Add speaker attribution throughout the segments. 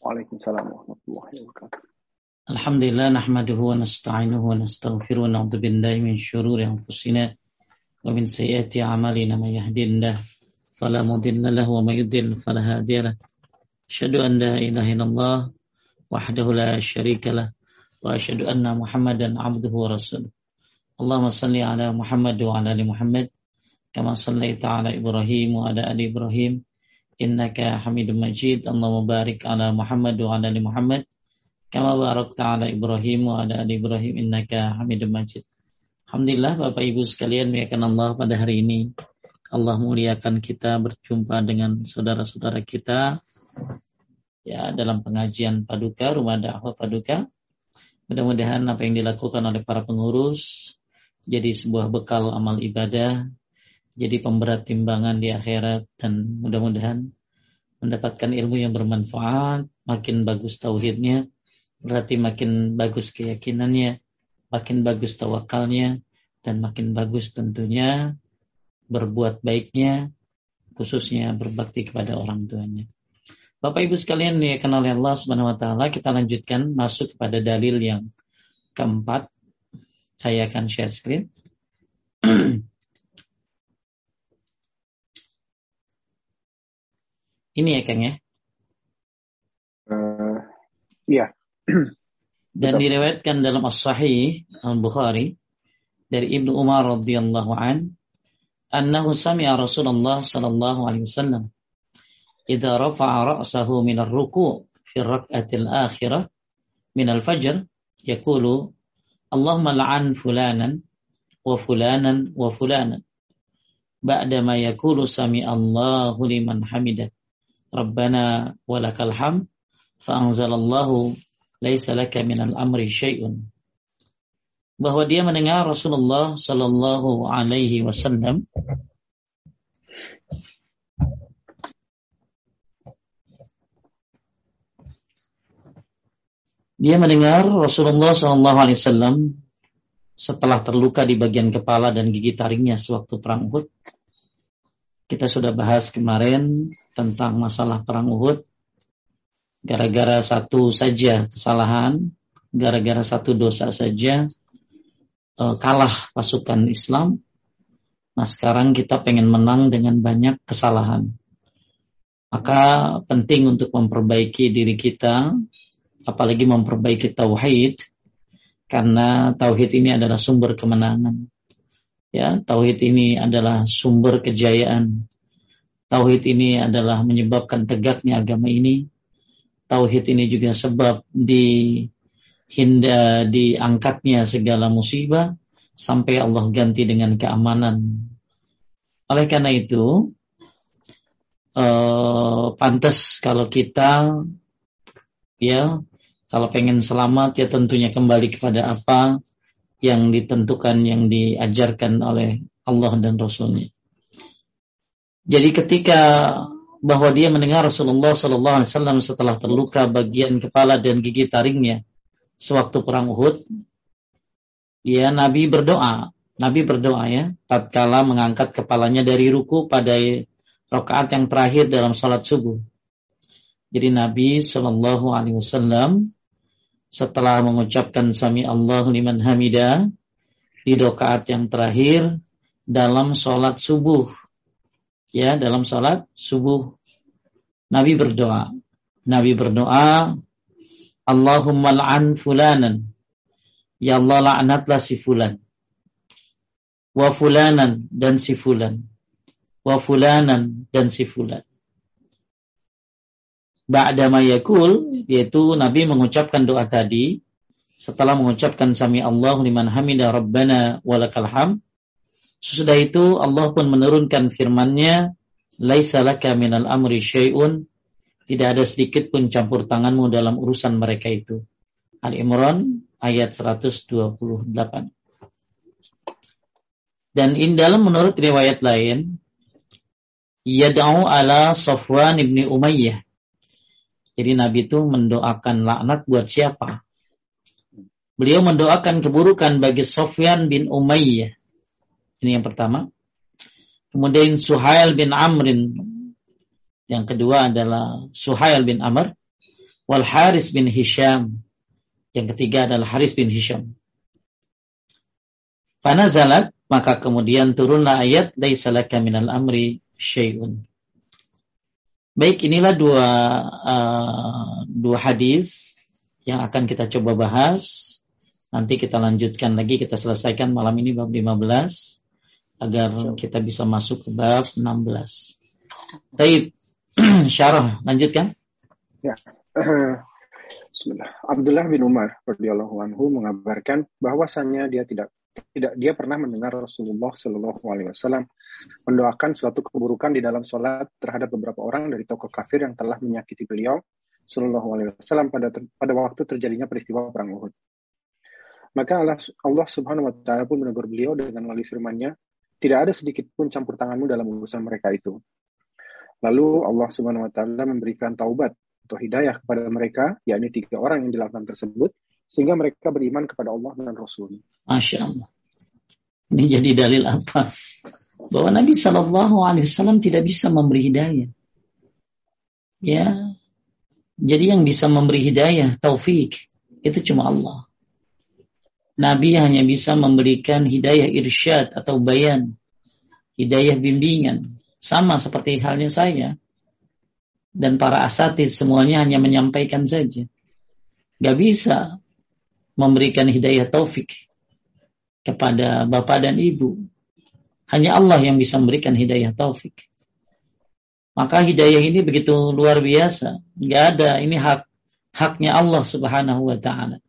Speaker 1: Waalaikumsalam warahmatullahi wabarakatuh.
Speaker 2: Alhamdulillah nahmaduhu wa nasta'inuhu wa nastaghfiruh wa na'udzu billahi min syururi anfusina wa min sayyiati a'malina may yahdihillahu fala mudilla lahu wa may yudlil fala hadiya lahu. Asyhadu an la ilaha illallah wahdahu la syarika lah wa asyhadu anna Muhammadan abduhu wa rasuluh. Allahumma salli ala Muhammad wa ala ali Muhammad kama sallaita ala Ibrahim innaka Hamidum Majid. Allahumma barik ala Muhammad wa ala ali Muhammad kama barakta ala Ibrahim wa ala ali Ibrahim innaka Hamidum Majid. Alhamdulillah Bapak Ibu sekalian muliakan Allah pada hari ini. Allah muliakan kita berjumpa dengan saudara-saudara kita ya dalam pengajian Paduka, Rumah Dakwah Paduka. Mudah-mudahan apa yang dilakukan oleh para pengurus jadi sebuah bekal amal ibadah jadi pemberat timbangan di akhirat dan mudah-mudahan mendapatkan ilmu yang bermanfaat, makin bagus tauhidnya, berarti makin bagus keyakinannya, makin bagus tawakalnya, dan makin bagus tentunya berbuat baiknya, khususnya berbakti kepada orang tuanya. Bapak Ibu sekalian ya kenal Allah Subhanahu wa taala, kita lanjutkan masuk kepada dalil yang keempat. Saya akan share screen. Ini ya Kang ya?
Speaker 1: Uh, iya.
Speaker 2: Dan diriwayatkan dalam As-Sahih Al-Bukhari dari Ibnu Umar radhiyallahu an annahu sami'a Rasulullah sallallahu alaihi wasallam idza rafa'a ra'sahu min ar-ruku' fi ar-rak'ati al-akhirah min al-fajr yaqulu Allahumma la'an fulanan wa fulanan wa fulanan ba'da ma yaqulu sami Allahu liman hamidah Rabbana walakal ham fa'anzalallahu laisa laka minal amri syai'un bahwa dia mendengar Rasulullah sallallahu alaihi wasallam Dia mendengar Rasulullah Sallallahu Alaihi Wasallam setelah terluka di bagian kepala dan gigi taringnya sewaktu perang Uhud. Kita sudah bahas kemarin tentang masalah perang Uhud. Gara-gara satu saja kesalahan, gara-gara satu dosa saja eh, kalah pasukan Islam. Nah sekarang kita pengen menang dengan banyak kesalahan. Maka penting untuk memperbaiki diri kita, apalagi memperbaiki tauhid, karena tauhid ini adalah sumber kemenangan. Ya, tauhid ini adalah sumber kejayaan. Tauhid ini adalah menyebabkan tegaknya agama ini. Tauhid ini juga sebab di hinda diangkatnya segala musibah sampai Allah ganti dengan keamanan. Oleh karena itu, eh, pantas kalau kita ya kalau pengen selamat ya tentunya kembali kepada apa yang ditentukan yang diajarkan oleh Allah dan Rasulnya. Jadi ketika bahwa dia mendengar Rasulullah Sallallahu Alaihi Wasallam setelah terluka bagian kepala dan gigi taringnya sewaktu perang Uhud, ya Nabi berdoa, Nabi berdoa ya, tatkala mengangkat kepalanya dari ruku pada rakaat yang terakhir dalam sholat subuh. Jadi Nabi Shallallahu Alaihi Wasallam setelah mengucapkan Sami Allah liman hamida di rakaat yang terakhir dalam sholat subuh ya dalam salat subuh Nabi berdoa. Nabi berdoa, Allahumma la'an fulanan. Ya Allah laknatlah si fulan. Wa fulanan dan si fulan. Wa fulanan dan si fulan. Ba'da yakul, yaitu Nabi mengucapkan doa tadi, setelah mengucapkan sami Allah liman hamida rabbana walakal ham, Sesudah itu Allah pun menurunkan firman-Nya, "Laisa laka minal amri syai'un." Tidak ada sedikit pun campur tanganmu dalam urusan mereka itu. Al-Imran ayat 128. Dan in dalam menurut riwayat lain, yad'u ala Safwan ibni Umayyah. Jadi Nabi itu mendoakan laknat buat siapa? Beliau mendoakan keburukan bagi Sofyan bin Umayyah. Ini yang pertama. Kemudian Suhail bin Amrin. Yang kedua adalah Suhail bin Amr. wal Haris bin Hisham. Yang ketiga adalah Haris bin Hisham. Fanazalat maka kemudian turunlah ayat laisalaka minal amri syai'un. Baik, inilah dua uh, dua hadis yang akan kita coba bahas. Nanti kita lanjutkan lagi, kita selesaikan malam ini bab 15 agar kita bisa masuk ke bab 16. Taib, syarah, lanjutkan.
Speaker 1: Ya. Bismillah. Abdullah bin Umar radhiyallahu anhu mengabarkan bahwasannya dia tidak tidak dia pernah mendengar Rasulullah Shallallahu alaihi wasallam mendoakan suatu keburukan di dalam sholat terhadap beberapa orang dari tokoh kafir yang telah menyakiti beliau Shallallahu alaihi wasallam pada pada waktu terjadinya peristiwa perang Uhud. Maka Allah, Allah Subhanahu wa taala pun menegur beliau dengan melalui firman-Nya, tidak ada sedikit pun campur tanganmu dalam urusan mereka itu. Lalu Allah Subhanahu wa taala memberikan taubat atau hidayah kepada mereka, yakni tiga orang yang dilakukan tersebut, sehingga mereka beriman kepada Allah dan Rasul.
Speaker 2: Masya Allah. Ini jadi dalil apa? Bahwa Nabi Shallallahu Alaihi Wasallam tidak bisa memberi hidayah. Ya, jadi yang bisa memberi hidayah, taufik, itu cuma Allah. Nabi hanya bisa memberikan hidayah irsyad atau bayan, hidayah bimbingan, sama seperti halnya saya dan para asatid semuanya hanya menyampaikan saja. Gak bisa memberikan hidayah taufik kepada bapak dan ibu. Hanya Allah yang bisa memberikan hidayah taufik. Maka hidayah ini begitu luar biasa. Gak ada, ini hak haknya Allah subhanahu wa ta'ala.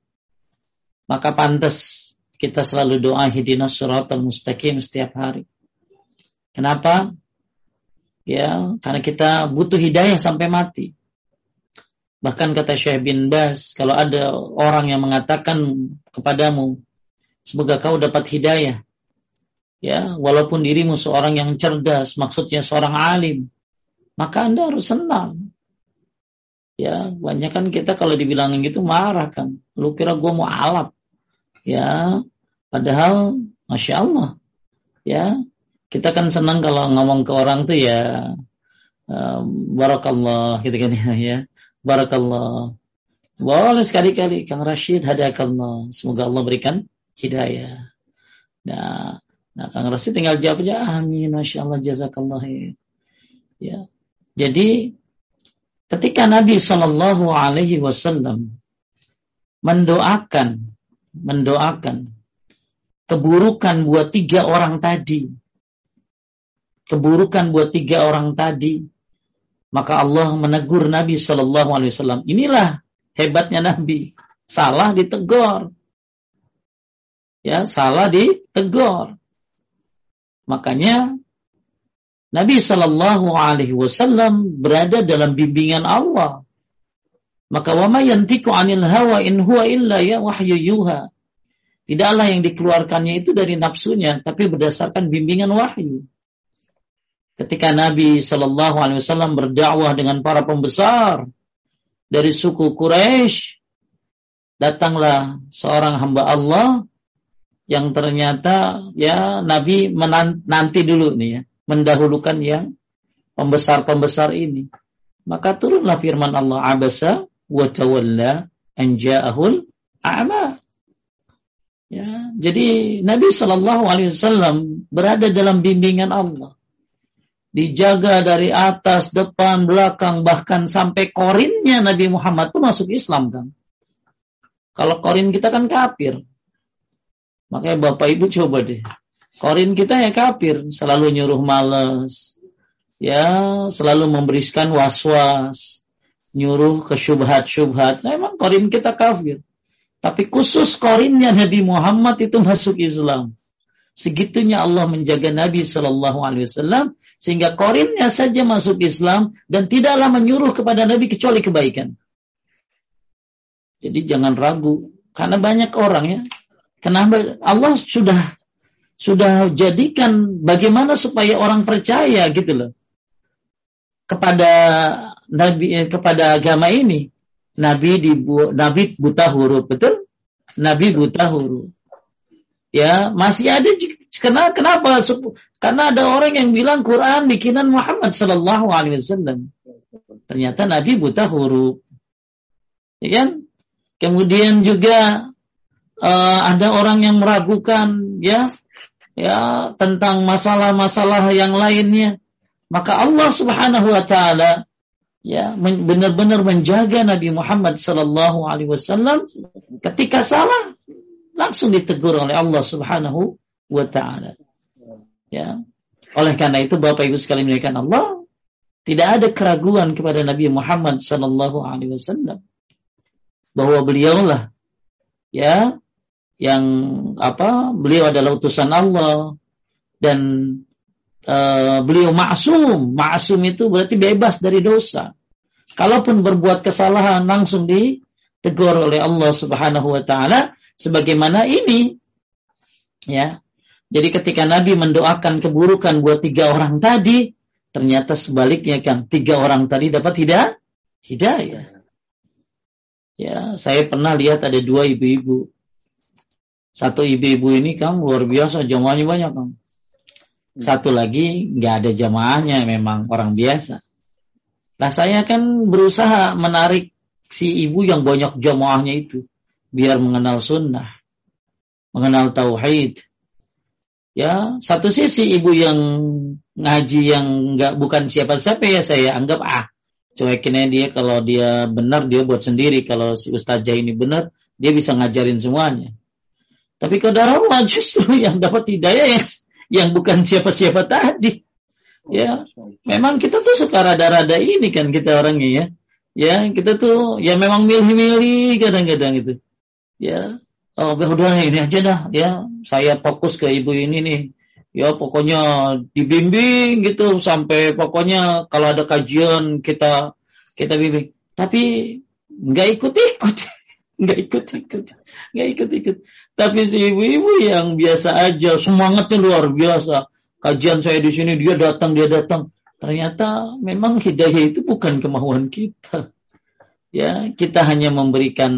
Speaker 2: Maka pantas kita selalu doa hidinas suratul mustaqim setiap hari. Kenapa? ya karena kita butuh hidayah sampai mati. Bahkan kata Syekh bin Bas, kalau ada orang yang mengatakan kepadamu, semoga kau dapat hidayah, ya walaupun dirimu seorang yang cerdas, maksudnya seorang alim, maka anda harus senang. Ya, banyak kan kita kalau dibilangin gitu marah kan. Lu kira gua mau alap. Ya, padahal Masya Allah. Ya, kita kan senang kalau ngomong ke orang tuh ya uh, barakallah gitu kan ya barakallah. Boleh sekali-kali Kang Rashid hadakallah. Semoga Allah berikan hidayah. Nah nah Kang Rashid tinggal jawab aja amin masya Allah jazakallah ya. Jadi ketika Nabi Shallallahu Alaihi Wasallam mendoakan mendoakan keburukan buat tiga orang tadi keburukan buat tiga orang tadi, maka Allah menegur Nabi Shallallahu Alaihi Wasallam. Inilah hebatnya Nabi. Salah ditegur. Ya, salah ditegur. Makanya Nabi Shallallahu Alaihi Wasallam berada dalam bimbingan Allah. Maka wama yantiku anil hawa in huwa illa ya wahyu yuha. Tidaklah yang dikeluarkannya itu dari nafsunya, tapi berdasarkan bimbingan wahyu ketika Nabi Shallallahu Alaihi Wasallam berdakwah dengan para pembesar dari suku Quraisy, datanglah seorang hamba Allah yang ternyata ya Nabi menanti dulu nih ya, mendahulukan yang pembesar-pembesar ini. Maka turunlah firman Allah abasa wa tawalla an ja'ahul a'ma. Ya, jadi Nabi Shallallahu Alaihi Wasallam berada dalam bimbingan Allah dijaga dari atas, depan, belakang, bahkan sampai korinnya Nabi Muhammad pun masuk Islam kan. Kalau korin kita kan kafir. Makanya Bapak Ibu coba deh. Korin kita ya kafir, selalu nyuruh males. Ya, selalu memberikan was-was, nyuruh ke syubhat-syubhat. Nah, emang korin kita kafir. Tapi khusus korinnya Nabi Muhammad itu masuk Islam. Segitunya Allah menjaga Nabi Shallallahu Alaihi Wasallam sehingga korinnya saja masuk Islam dan tidaklah menyuruh kepada Nabi kecuali kebaikan. Jadi jangan ragu karena banyak orang ya. Kenapa Allah sudah sudah jadikan bagaimana supaya orang percaya gitu loh kepada nabi eh, kepada agama ini. Nabi dibu, Nabi buta huruf, betul? Nabi buta huruf ya masih ada kenapa kenapa karena ada orang yang bilang Quran bikinan Muhammad Shallallahu Alaihi Wasallam ternyata Nabi buta huruf Ya kan? Kemudian juga uh, ada orang yang meragukan ya ya tentang masalah-masalah yang lainnya. Maka Allah Subhanahu wa taala ya benar-benar menjaga Nabi Muhammad sallallahu alaihi wasallam ketika salah langsung ditegur oleh Allah Subhanahu wa taala. Ya. Oleh karena itu Bapak Ibu sekalian muliakan Allah, tidak ada keraguan kepada Nabi Muhammad sallallahu alaihi wasallam bahwa beliaulah ya yang apa beliau adalah utusan Allah dan uh, beliau maksum maksum itu berarti bebas dari dosa kalaupun berbuat kesalahan langsung ditegur oleh Allah Subhanahu wa taala sebagaimana ini ya jadi ketika Nabi mendoakan keburukan buat tiga orang tadi, ternyata sebaliknya kan tiga orang tadi dapat tidak hidayah. Ya, saya pernah lihat ada dua ibu-ibu. Satu ibu-ibu ini kan luar biasa jamaahnya banyak kan. Satu lagi nggak ada jamaahnya memang orang biasa. Nah saya kan berusaha menarik si ibu yang banyak jamaahnya itu biar mengenal sunnah, mengenal tauhid, ya satu sisi ibu yang ngaji yang nggak bukan siapa-siapa ya saya anggap ah cuekin dia kalau dia benar dia buat sendiri. Kalau si ustazah ini benar dia bisa ngajarin semuanya. Tapi kadar Allah justru yang dapat hidayah yang yang bukan siapa-siapa tadi. Ya memang kita tuh suka rada-rada ini kan kita orangnya ya. Ya kita tuh ya memang milih-milih kadang-kadang itu. Ya oh udah ini aja dah ya. Saya fokus ke ibu ini nih. Ya pokoknya dibimbing gitu sampai pokoknya kalau ada kajian kita kita bimbing. Tapi nggak ikut ikut nggak ikut ikut nggak ikut ikut tapi si ibu-ibu yang biasa aja semangatnya luar biasa. Kajian saya di sini dia datang dia datang. Ternyata memang hidayah itu bukan kemauan kita. Ya kita hanya memberikan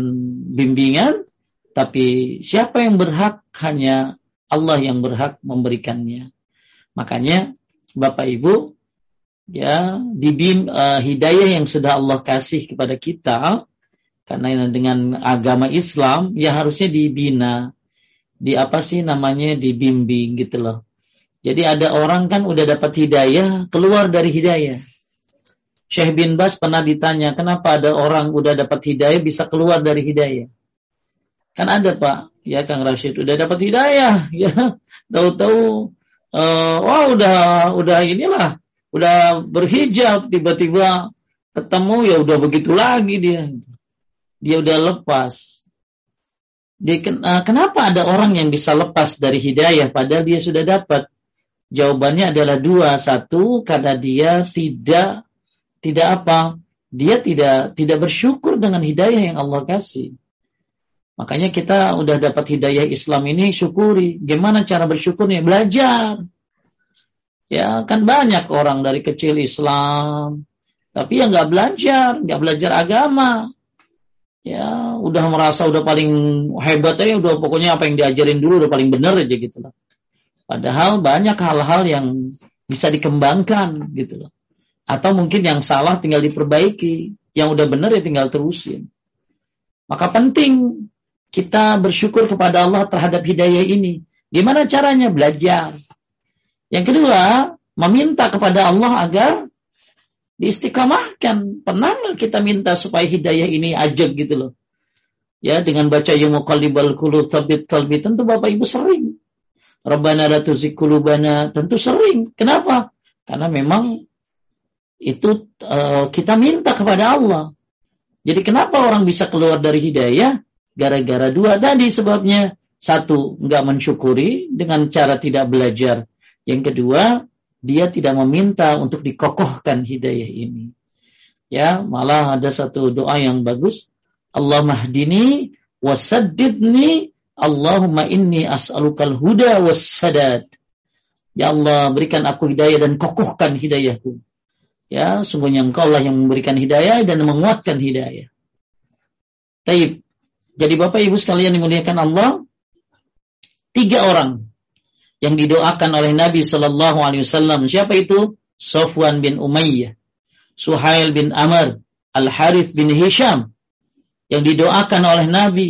Speaker 2: bimbingan tapi siapa yang berhak? Hanya Allah yang berhak memberikannya. Makanya Bapak Ibu ya dibim uh, hidayah yang sudah Allah kasih kepada kita karena dengan agama Islam ya harusnya dibina di apa sih namanya dibimbing gitu loh. Jadi ada orang kan udah dapat hidayah keluar dari hidayah. Syekh bin Bas pernah ditanya kenapa ada orang udah dapat hidayah bisa keluar dari hidayah. Kan ada Pak, ya Kang Rashid udah dapat hidayah, ya tahu-tahu uh, wah udah udah inilah, udah berhijab tiba-tiba ketemu ya udah begitu lagi dia, dia udah lepas. Dia, uh, kenapa ada orang yang bisa lepas dari hidayah padahal dia sudah dapat? Jawabannya adalah dua, satu karena dia tidak tidak apa, dia tidak tidak bersyukur dengan hidayah yang Allah kasih. Makanya kita udah dapat hidayah Islam ini syukuri. Gimana cara bersyukurnya? Belajar. Ya kan banyak orang dari kecil Islam. Tapi yang nggak belajar, nggak belajar agama. Ya udah merasa udah paling hebat aja, udah pokoknya apa yang diajarin dulu udah paling benar aja gitu loh. Padahal banyak hal-hal yang bisa dikembangkan gitu loh. Atau mungkin yang salah tinggal diperbaiki, yang udah benar ya tinggal terusin. Maka penting kita bersyukur kepada Allah terhadap hidayah ini. Gimana caranya? Belajar. Yang kedua, meminta kepada Allah agar diistiqamahkan. Pernah kita minta supaya hidayah ini ajak gitu loh. Ya, dengan baca ya muqallibal qulub tsabbit qalbi tentu Bapak Ibu sering. Rabbana la tuzigh tentu sering. Kenapa? Karena memang itu uh, kita minta kepada Allah. Jadi kenapa orang bisa keluar dari hidayah? Gara-gara dua tadi sebabnya. Satu, nggak mensyukuri dengan cara tidak belajar. Yang kedua, dia tidak meminta untuk dikokohkan hidayah ini. Ya, malah ada satu doa yang bagus. Allah mahdini wasaddidni Allahumma inni as'alukal huda wassadad. Ya Allah, berikan aku hidayah dan kokohkan hidayahku. Ya, sungguhnya engkau Allah yang memberikan hidayah dan menguatkan hidayah. Taib. Jadi Bapak Ibu sekalian dimuliakan Allah, tiga orang yang didoakan oleh Nabi Shallallahu Alaihi Wasallam. Siapa itu? Sofwan bin Umayyah, Suhail bin Amr, Al Harith bin Hisham. yang didoakan oleh Nabi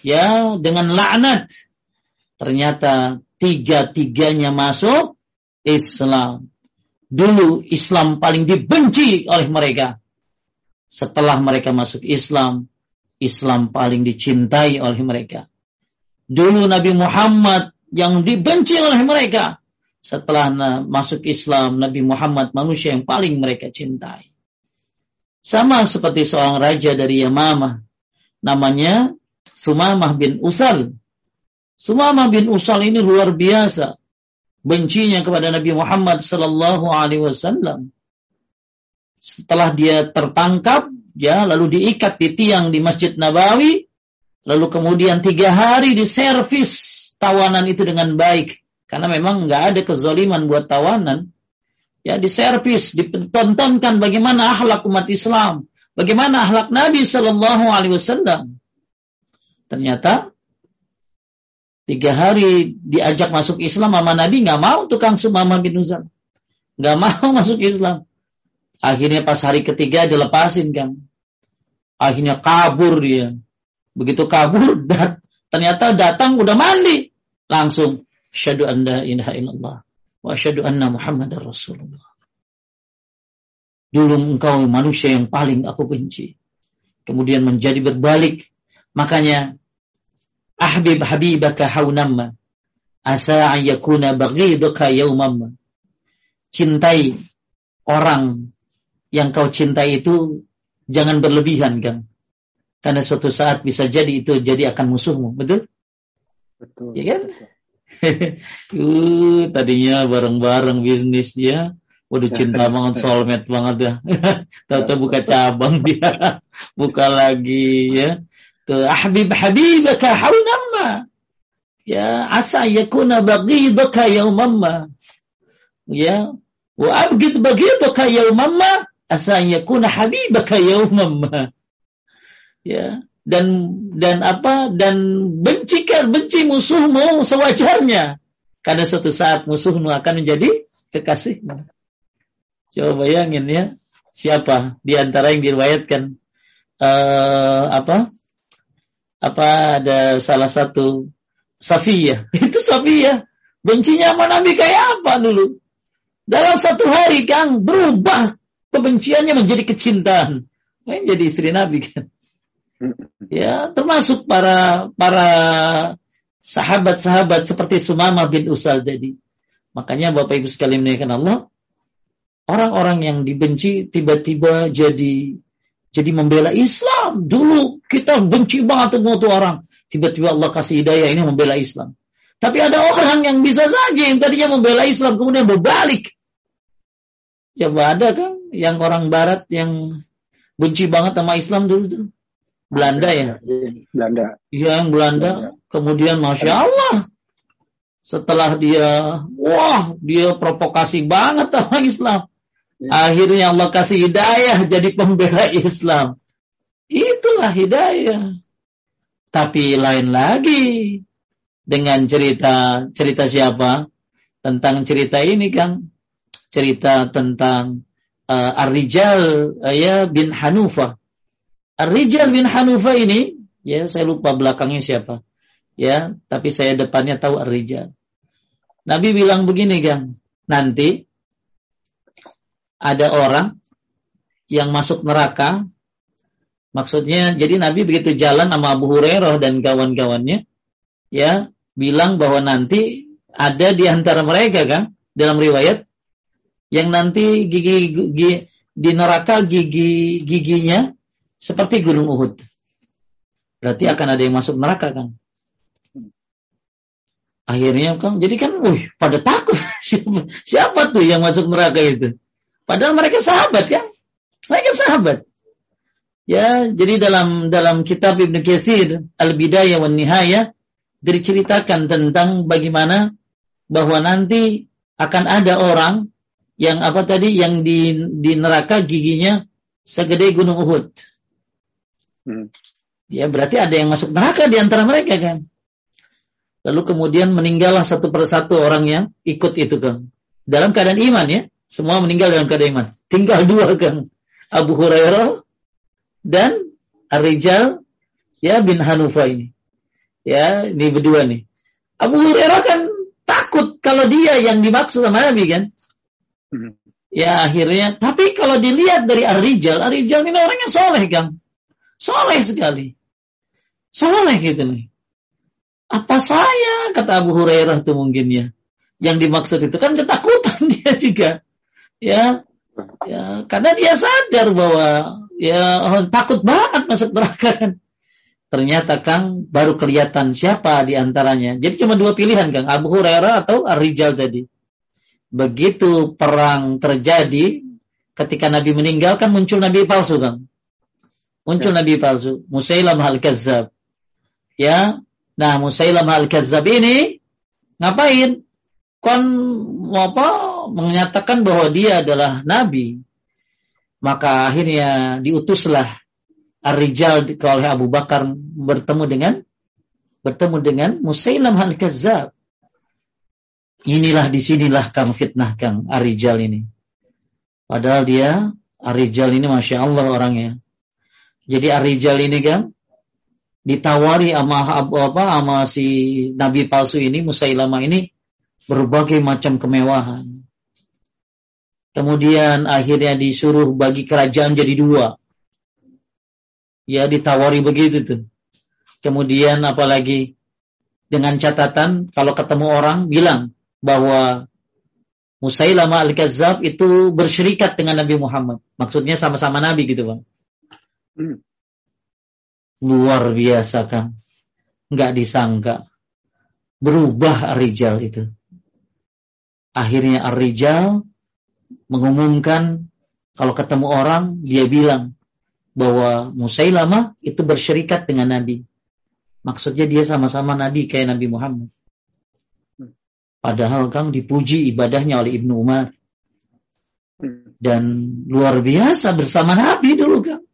Speaker 2: ya dengan laknat ternyata tiga-tiganya masuk Islam. Dulu Islam paling dibenci oleh mereka. Setelah mereka masuk Islam, Islam paling dicintai oleh mereka. Dulu Nabi Muhammad yang dibenci oleh mereka. Setelah masuk Islam, Nabi Muhammad manusia yang paling mereka cintai. Sama seperti seorang raja dari Yamamah. Namanya Sumamah bin Usal. Sumamah bin Usal ini luar biasa. Bencinya kepada Nabi Muhammad sallallahu alaihi wasallam. Setelah dia tertangkap, ya lalu diikat di tiang di Masjid Nabawi, lalu kemudian tiga hari diservis tawanan itu dengan baik. Karena memang nggak ada kezoliman buat tawanan ya diservis, ditontonkan bagaimana akhlak umat Islam, bagaimana akhlak Nabi Shallallahu Alaihi Wasallam. Ternyata tiga hari diajak masuk Islam sama Nabi nggak mau tukang Sumama bin Uzal, nggak mau masuk Islam. Akhirnya pas hari ketiga dilepasin kan, akhirnya kabur dia. Begitu kabur dan ternyata datang udah mandi langsung syadu anda ilaha illallah wa asyhadu anna Muhammadar Rasulullah. Dulu engkau manusia yang paling aku benci. Kemudian menjadi berbalik. Makanya ahbib habibaka haunamma asa yakuna baghiduka yaumamma. Cintai orang yang kau cintai itu jangan berlebihan, kan? Karena suatu saat bisa jadi itu jadi akan musuhmu, betul? Betul. Ya kan? Betul. uh, tadinya bareng-bareng bisnisnya. Waduh cinta banget soulmate banget ya. Tahu buka cabang dia. buka lagi ya. Tuh ahbib habibaka haunamma. Ya asa yakuna baghidaka yaumamma. Ya. Wa abgid baghidaka yaumamma asa yakuna habibaka yaumamma. Ya dan dan apa dan bencikan benci musuhmu sewajarnya. Karena suatu saat musuhmu akan menjadi kekasihmu. Coba bayangin ya siapa di antara yang diriwayatkan uh, apa apa ada salah satu Safiyah. Itu Safiyah. Bencinya sama Nabi kayak apa dulu? Dalam satu hari Kang berubah kebenciannya menjadi kecintaan. Main jadi istri Nabi kan Ya, termasuk para para sahabat-sahabat seperti Sumama bin Usal tadi. Makanya Bapak Ibu sekalian menaikkan Allah, orang-orang yang dibenci tiba-tiba jadi jadi membela Islam. Dulu kita benci banget tuh orang. Tiba-tiba Allah kasih hidayah ini membela Islam. Tapi ada orang yang bisa saja yang tadinya membela Islam kemudian berbalik. Coba ada kan yang orang barat yang benci banget sama Islam dulu tuh. Belanda ya?
Speaker 1: Belanda.
Speaker 2: Iya yang Belanda. Kemudian Masya Allah. Setelah dia, wah dia provokasi banget sama Islam. Ya. Akhirnya Allah kasih hidayah jadi pembela Islam. Itulah hidayah. Tapi lain lagi dengan cerita cerita siapa? Tentang cerita ini kan cerita tentang uh, Ar-Rijal uh, ya bin Hanufah Ar-Rijal bin Hanufa ini, ya saya lupa belakangnya siapa. Ya, tapi saya depannya tahu Ar-Rijal. Nabi bilang begini, kan, nanti ada orang yang masuk neraka. Maksudnya, jadi Nabi begitu jalan sama Abu Hurairah dan kawan-kawannya, ya, bilang bahwa nanti ada di antara mereka kan, dalam riwayat, yang nanti gigi, gigi di neraka gigi giginya seperti gunung Uhud. Berarti akan ada yang masuk neraka kan? Akhirnya kan, jadi kan, wih, pada takut. siapa, siapa tuh yang masuk neraka itu? Padahal mereka sahabat kan? Mereka sahabat. Ya, jadi dalam dalam kitab Ibnu Katsir Al-Bidayah wan Nihayah diceritakan tentang bagaimana bahwa nanti akan ada orang yang apa tadi yang di di neraka giginya segede gunung Uhud. Hmm. Ya berarti ada yang masuk neraka di antara mereka kan. Lalu kemudian meninggallah satu persatu orang yang ikut itu kan. Dalam keadaan iman ya. Semua meninggal dalam keadaan iman. Tinggal dua kan. Abu Hurairah dan Ar-Rijal ya bin Hanufa ini. Ya, ini berdua nih. Abu Hurairah kan takut kalau dia yang dimaksud sama Nabi kan. Hmm. Ya akhirnya, tapi kalau dilihat dari Ar-Rijal, Ar-Rijal ini orang yang soleh kan. Soleh sekali. Soleh gitu nih. Apa saya, kata Abu Hurairah tuh mungkin ya. Yang dimaksud itu kan ketakutan dia juga. Ya, ya karena dia sadar bahwa ya oh, takut banget masuk neraka kan. Ternyata Kang baru kelihatan siapa di antaranya. Jadi cuma dua pilihan Kang, Abu Hurairah atau Ar-Rijal tadi begitu perang terjadi ketika Nabi meninggal kan muncul Nabi palsu kan muncul ya. Nabi palsu Musailam al-Kazzab ya nah Musailam al-Kazzab ini ngapain kon apa menyatakan bahwa dia adalah Nabi maka akhirnya diutuslah Ar-Rijal oleh Abu Bakar bertemu dengan bertemu dengan Musailam al-Kazzab inilah di sinilah kang fitnah kang Arijal ini. Padahal dia Arijal ini masya Allah orangnya. Jadi Arijal ini kan ditawari sama apa sama si nabi palsu ini Musailama ini berbagai macam kemewahan. Kemudian akhirnya disuruh bagi kerajaan jadi dua. Ya ditawari begitu tuh. Kemudian apalagi dengan catatan kalau ketemu orang bilang bahwa Musailamah al-Kazzab itu bersyirikat dengan Nabi Muhammad. Maksudnya sama-sama Nabi gitu Bang. Hmm. Luar biasa kan. Nggak disangka. Berubah Ar-Rijal itu. Akhirnya Ar-Rijal mengumumkan kalau ketemu orang dia bilang bahwa Musailamah itu bersyirikat dengan Nabi. Maksudnya dia sama-sama Nabi kayak Nabi Muhammad. Padahal Kang dipuji ibadahnya oleh Ibnu Umar. Dan luar biasa bersama Nabi dulu Kang.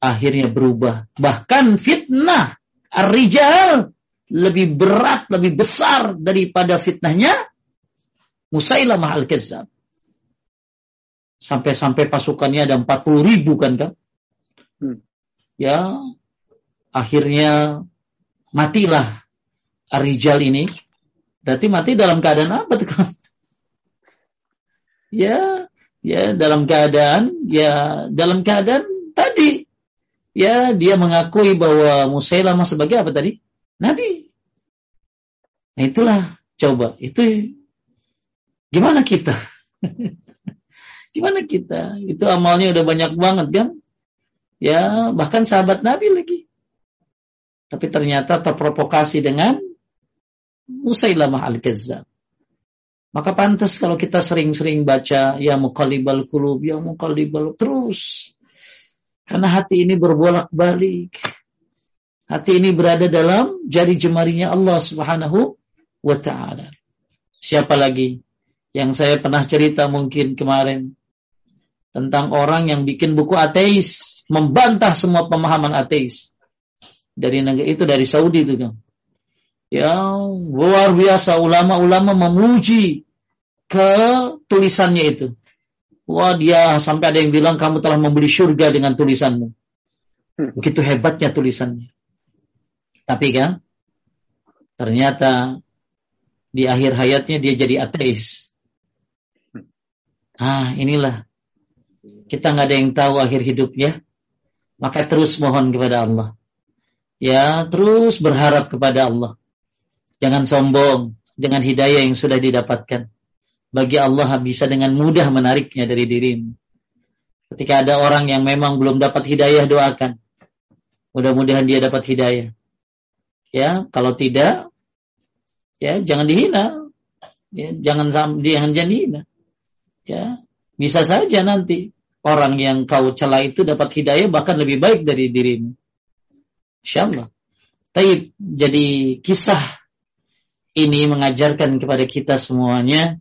Speaker 2: Akhirnya berubah. Bahkan fitnah Ar-Rijal lebih berat, lebih besar daripada fitnahnya Musailamah Al-Kazzab. Sampai-sampai pasukannya ada 40 ribu kan Kang. Hmm. Ya, akhirnya matilah Ar-Rijal ini Berarti mati dalam keadaan apa tuh kan? Ya, ya dalam keadaan ya dalam keadaan tadi ya dia mengakui bahwa Musailamah sebagai apa tadi? Nabi. Nah itulah coba itu gimana kita? gimana kita? Itu amalnya udah banyak banget kan? Ya bahkan sahabat Nabi lagi. Tapi ternyata terprovokasi dengan Musailamah al-Kazzab. Maka pantas kalau kita sering-sering baca ya muqallibal qulub, ya muqallibal terus. Karena hati ini berbolak-balik. Hati ini berada dalam jari jemarinya Allah Subhanahu wa taala. Siapa lagi yang saya pernah cerita mungkin kemarin tentang orang yang bikin buku ateis, membantah semua pemahaman ateis. Dari negara itu dari Saudi itu kan yang luar biasa ulama-ulama memuji ke tulisannya itu. Wah dia sampai ada yang bilang kamu telah membeli surga dengan tulisanmu. Hmm. Begitu hebatnya tulisannya. Tapi kan ternyata di akhir hayatnya dia jadi ateis. Ah inilah kita nggak ada yang tahu akhir hidupnya. Maka terus mohon kepada Allah. Ya terus berharap kepada Allah Jangan sombong dengan hidayah yang sudah didapatkan. Bagi Allah bisa dengan mudah menariknya dari dirimu. Ketika ada orang yang memang belum dapat hidayah, doakan. Mudah-mudahan dia dapat hidayah. Ya, kalau tidak, ya jangan dihina. Ya, jangan jangan dihina. Ya, bisa saja nanti orang yang kau celah itu dapat hidayah bahkan lebih baik dari dirimu. Insyaallah. Taib jadi kisah ini mengajarkan kepada kita semuanya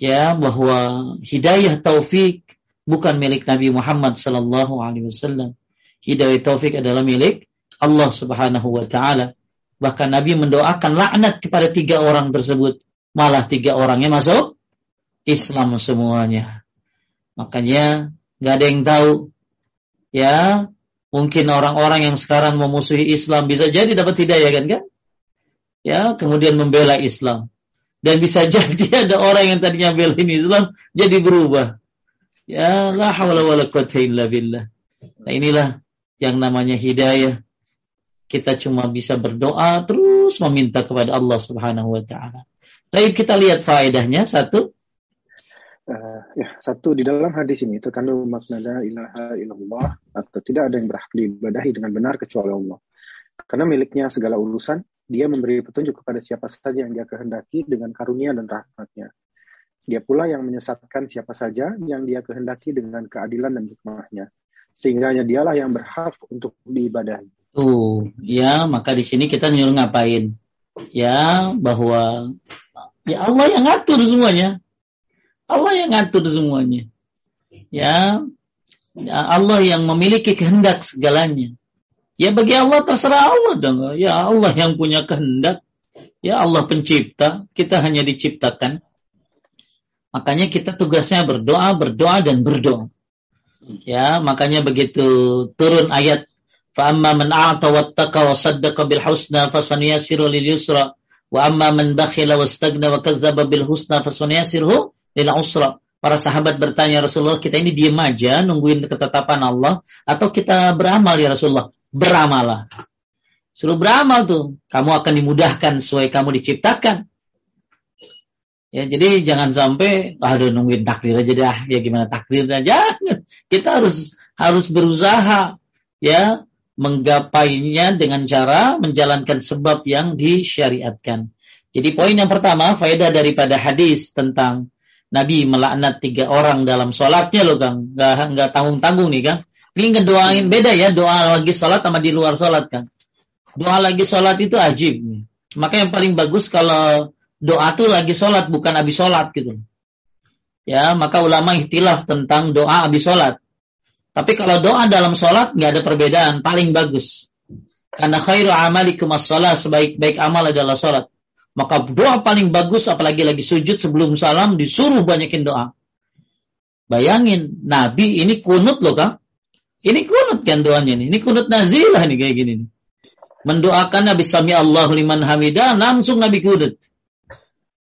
Speaker 2: ya bahwa hidayah taufik bukan milik Nabi Muhammad sallallahu alaihi wasallam. Hidayah taufik adalah milik Allah Subhanahu wa taala. Bahkan Nabi mendoakan laknat kepada tiga orang tersebut. Malah tiga orangnya masuk Islam semuanya. Makanya nggak ada yang tahu Ya, mungkin orang-orang yang sekarang memusuhi Islam bisa jadi dapat hidayah kan kan? Ya, kemudian membela Islam. Dan bisa jadi ada orang yang tadinya belain Islam jadi berubah. Ya, la hawla quwata illa billah. Nah, inilah yang namanya hidayah. Kita cuma bisa berdoa terus meminta kepada Allah Subhanahu wa taala. Tapi kita lihat faedahnya satu.
Speaker 1: Uh, ya, satu di dalam hadis ini terkandung makna la ilaha illallah atau tidak ada yang berhak diibadahi dengan benar kecuali Allah. Karena miliknya segala urusan, dia memberi petunjuk kepada siapa saja yang dia kehendaki dengan karunia dan rahmatnya. Dia pula yang menyesatkan siapa saja yang dia kehendaki dengan keadilan dan hikmahnya. Sehingga hanya dialah yang berhak untuk diibadahi.
Speaker 2: Tuh, ya maka di sini kita nyuruh ngapain? Ya, bahwa ya Allah yang ngatur semuanya. Allah yang ngatur semuanya. Ya, ya Allah yang memiliki kehendak segalanya. Ya bagi Allah terserah Allah dong. Ya Allah yang punya kehendak. Ya Allah pencipta. Kita hanya diciptakan. Makanya kita tugasnya berdoa, berdoa dan berdoa. Ya, makanya begitu turun ayat wa Para sahabat bertanya Rasulullah, kita ini diam aja nungguin ketetapan Allah atau kita beramal ya Rasulullah? Beramalah. Suruh beramal tuh. Kamu akan dimudahkan sesuai kamu diciptakan. Ya, jadi jangan sampai aduh nungguin takdir aja dah. Ya gimana takdirnya? Jangan. Kita harus harus berusaha ya menggapainya dengan cara menjalankan sebab yang disyariatkan. Jadi poin yang pertama, faedah daripada hadis tentang Nabi melaknat tiga orang dalam sholatnya loh Kang. Gak, nggak tanggung-tanggung nih Kang. Ini ngedoain beda ya, doa lagi sholat sama di luar sholat Kang. Doa lagi sholat itu ajib. Maka yang paling bagus kalau doa tuh lagi sholat bukan habis sholat gitu. Ya, maka ulama ikhtilaf tentang doa habis sholat. Tapi kalau doa dalam sholat nggak ada perbedaan, paling bagus. Karena khairu amalikum as-salat, sebaik-baik amal adalah sholat. Maka doa paling bagus apalagi lagi sujud sebelum salam disuruh banyakin doa. Bayangin, Nabi ini kunut loh kan? Ini kunut kan doanya nih. Ini kunut nazilah nih kayak gini nih. Mendoakan Nabi Sami Allahu liman hamidah, langsung Nabi kunut.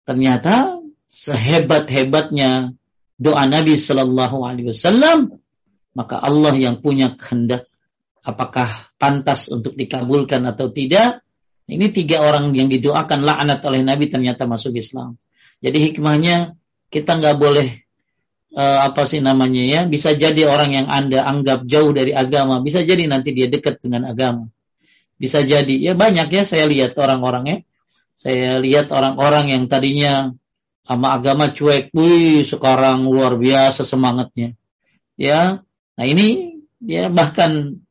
Speaker 2: Ternyata sehebat-hebatnya doa Nabi Shallallahu Alaihi Wasallam, maka Allah yang punya kehendak apakah pantas untuk dikabulkan atau tidak. Ini tiga orang yang didoakan laknat oleh Nabi ternyata masuk Islam. Jadi hikmahnya kita nggak boleh uh, apa sih namanya ya? Bisa jadi orang yang anda anggap jauh dari agama bisa jadi nanti dia dekat dengan agama. Bisa jadi. Ya banyak ya saya lihat orang-orangnya saya lihat orang-orang yang tadinya sama agama cuek, wih sekarang luar biasa semangatnya. Ya, nah ini ya bahkan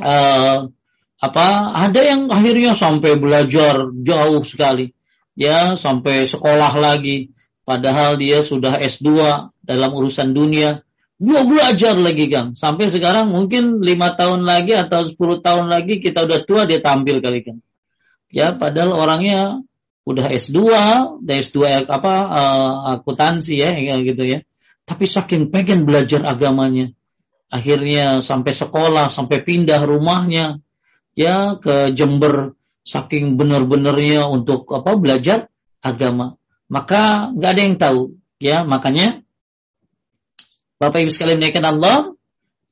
Speaker 2: uh, apa ada yang akhirnya sampai belajar jauh sekali, ya sampai sekolah lagi, padahal dia sudah S2 dalam urusan dunia, dia belajar lagi Kang. Sampai sekarang mungkin lima tahun lagi atau 10 tahun lagi kita udah tua dia tampil kali Kang. Ya, padahal orangnya udah S2, dan S2 apa uh, akuntansi ya gitu ya. Tapi saking pengen belajar agamanya, akhirnya sampai sekolah, sampai pindah rumahnya ya ke Jember saking benar-benarnya untuk apa belajar agama. Maka nggak ada yang tahu ya, makanya Bapak Ibu sekalian menaikkan Allah,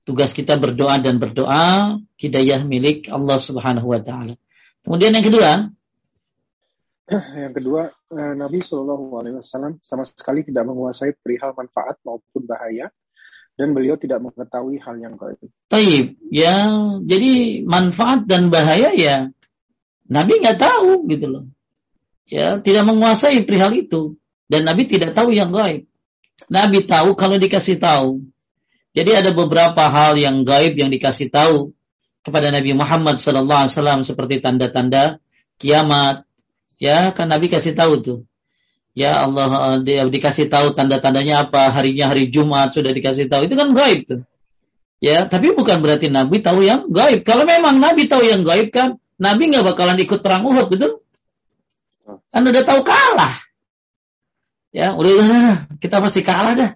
Speaker 2: tugas kita berdoa dan berdoa, hidayah milik Allah Subhanahu wa taala. Kemudian yang kedua,
Speaker 1: yang kedua, eh, Nabi Shallallahu Alaihi Wasallam sama sekali tidak menguasai perihal manfaat maupun bahaya, dan beliau tidak mengetahui hal yang gaib.
Speaker 2: Taib, ya, jadi manfaat dan bahaya ya, Nabi nggak tahu gitu loh, ya, tidak menguasai perihal itu, dan Nabi tidak tahu yang gaib. Nabi tahu kalau dikasih tahu. Jadi ada beberapa hal yang gaib yang dikasih tahu kepada Nabi Muhammad SAW seperti tanda-tanda kiamat. Ya, kan Nabi kasih tahu tuh. Ya Allah dia dikasih tahu tanda-tandanya apa harinya hari Jumat sudah dikasih tahu itu kan gaib tuh. Ya, tapi bukan berarti Nabi tahu yang gaib. Kalau memang Nabi tahu yang gaib kan, Nabi nggak bakalan ikut perang Uhud, betul? Kan udah tahu kalah. Ya, udah, udah, udah, kita pasti kalah dah.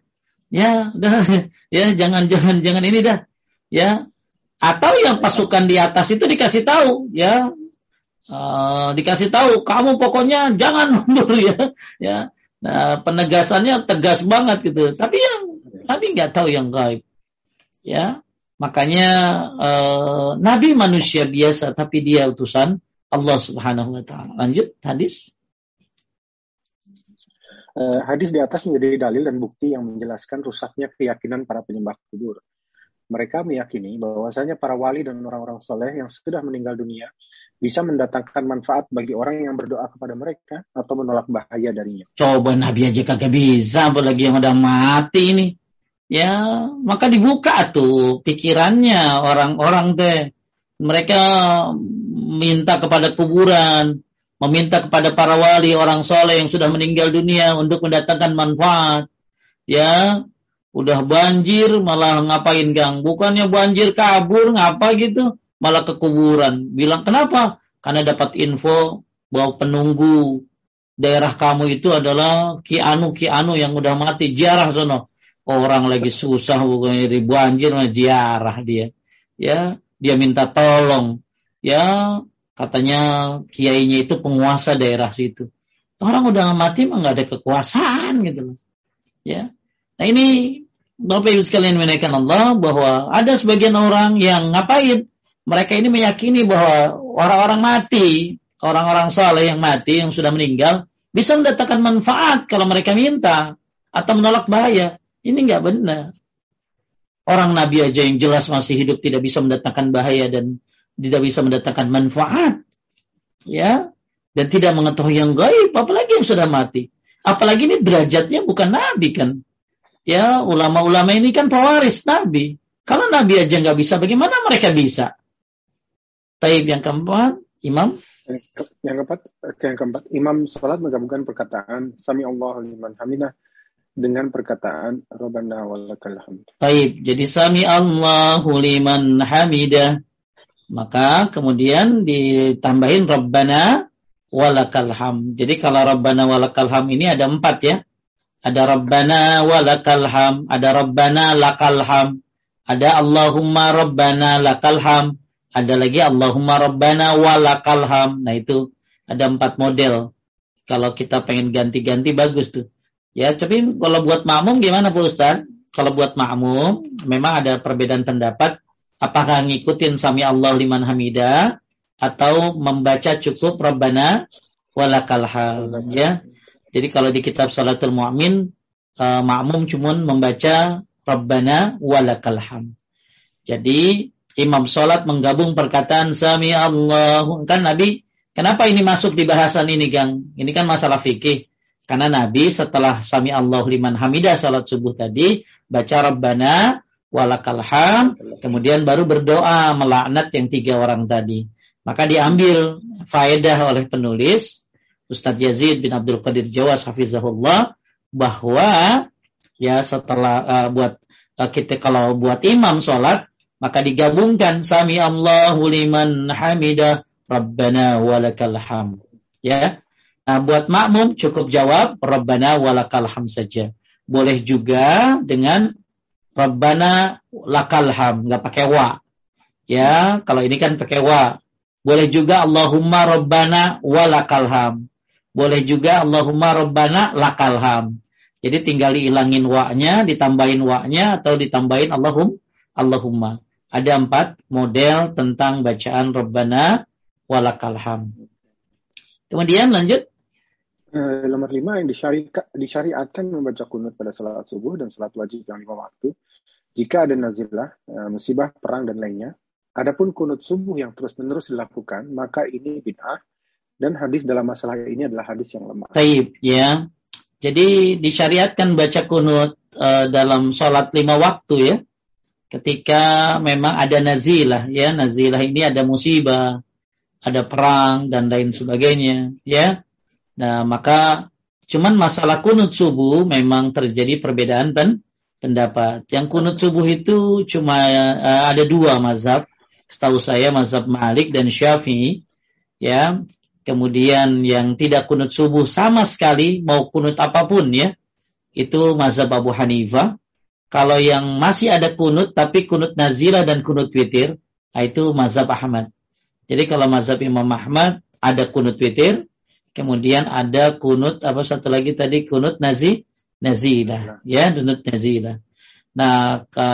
Speaker 2: Ya, udah, ya jangan jangan jangan ini dah. ya. Atau yang pasukan di atas itu dikasih tahu ya. Uh, dikasih tahu kamu pokoknya jangan mundur ya. Ya. Nah, penegasannya tegas banget gitu. Tapi yang Nabi nggak tahu yang gaib. Ya. Makanya uh, Nabi manusia biasa tapi dia utusan Allah Subhanahu wa taala. Lanjut hadis
Speaker 1: Uh, hadis di atas menjadi dalil dan bukti yang menjelaskan rusaknya keyakinan para penyembah kubur. Mereka meyakini bahwasanya para wali dan orang-orang soleh yang sudah meninggal dunia bisa mendatangkan manfaat bagi orang yang berdoa kepada mereka atau menolak bahaya darinya.
Speaker 2: Coba Nabi aja kagak bisa, apalagi yang udah mati ini. Ya, maka dibuka tuh pikirannya orang-orang teh. Mereka minta kepada kuburan, meminta kepada para wali orang soleh yang sudah meninggal dunia untuk mendatangkan manfaat. Ya, Udah banjir malah ngapain Gang? Bukannya banjir kabur ngapa gitu? Malah ke kuburan. Bilang kenapa? Karena dapat info bahwa penunggu daerah kamu itu adalah Ki Anu Ki Anu yang udah mati jarah sono. Orang lagi susah bukannya di banjir mah jarah dia. Ya, dia minta tolong. Ya, katanya kiainya itu penguasa daerah situ. Orang udah mati mah nggak ada kekuasaan gitu loh. Ya, Nah ini Bapak Ibu sekalian menaikkan Allah bahwa ada sebagian orang yang ngapain? Mereka ini meyakini bahwa orang-orang mati, orang-orang soleh yang mati, yang sudah meninggal, bisa mendatangkan manfaat kalau mereka minta atau menolak bahaya. Ini nggak benar. Orang Nabi aja yang jelas masih hidup tidak bisa mendatangkan bahaya dan tidak bisa mendatangkan manfaat. Ya, dan tidak mengetahui yang gaib, apalagi yang sudah mati. Apalagi ini derajatnya bukan Nabi kan ya ulama-ulama ini kan pewaris Nabi. Kalau Nabi aja nggak bisa, bagaimana mereka bisa? Taib yang keempat, Imam.
Speaker 1: Yang keempat, yang keempat, Imam sholat menggabungkan perkataan Sami Allah liman hamidah dengan perkataan Rabbana walakal hamd.
Speaker 2: Taib, jadi Sami Allah liman hamidah. Maka kemudian ditambahin Rabbana walakal hamd. Jadi kalau Rabbana walakal hamd ini ada empat ya. Ada Rabbana walakal ham, ada Rabbana lakal ham, ada Allahumma Rabbana lakal ham, ada lagi Allahumma Rabbana walakal ham. Nah itu ada empat model. Kalau kita pengen ganti-ganti bagus tuh. Ya, tapi kalau buat makmum gimana Pak Ustaz? Kalau buat makmum memang ada perbedaan pendapat apakah ngikutin sami Allah liman hamida atau membaca cukup Rabbana walakal ya. Jadi kalau di kitab Salatul Mu'min uh, makmum cuma membaca Rabbana walakal. Jadi imam salat menggabung perkataan sami Allahu kan Nabi kenapa ini masuk di bahasan ini Gang? Ini kan masalah fikih. Karena Nabi setelah sami Allah liman hamidah salat subuh tadi baca Rabbana walakal ham. Kemudian baru berdoa melaknat yang tiga orang tadi. Maka diambil faedah oleh penulis Ustadz Yazid bin Abdul Qadir Jawas hafizahullah bahwa ya setelah uh, buat uh, kita kalau buat imam sholat maka digabungkan sami Allahu liman hamidah Rabbana walakal ham. Ya. Nah buat makmum cukup jawab Rabbana walakal ham saja. Boleh juga dengan Rabbana lakal ham nggak pakai wa ya kalau ini kan pakai wa boleh juga Allahumma Rabbana walakal ham boleh juga Allahumma Rabbana lakal ham. Jadi tinggal dihilangin wa-nya, ditambahin wa-nya atau ditambahin Allahum Allahumma. Ada empat model tentang bacaan Rabbana walakal ham. Kemudian lanjut.
Speaker 1: Uh, nomor lima yang disyariatkan membaca kunut pada salat subuh dan salat wajib yang lima waktu. Jika ada nazilah, uh, musibah, perang, dan lainnya. Adapun kunut subuh yang terus-menerus dilakukan, maka ini bid'ah dan hadis dalam masalah ini adalah hadis yang lemah.
Speaker 2: Taib, ya. Jadi disyariatkan baca kunut uh, dalam sholat lima waktu ya. Ketika memang ada nazilah ya, nazilah ini ada musibah, ada perang dan lain sebagainya ya. Nah, maka cuman masalah kunut subuh memang terjadi perbedaan dan pendapat. Yang kunut subuh itu cuma uh, ada dua mazhab. Setahu saya mazhab Malik dan Syafi'i ya kemudian yang tidak kunut subuh sama sekali mau kunut apa pun ya itu mazhab Abu Hanifah Kalau yang masih ada kunut tapi kunut nazila dan kunut witir, nah itu mazhab Ahmad. Jadi kalau mazhab Imam Ahmad ada kunut witir, kemudian ada kunut apa satu lagi tadi kunut nazi nazilah, ya kunut nazilah. Nah, ke,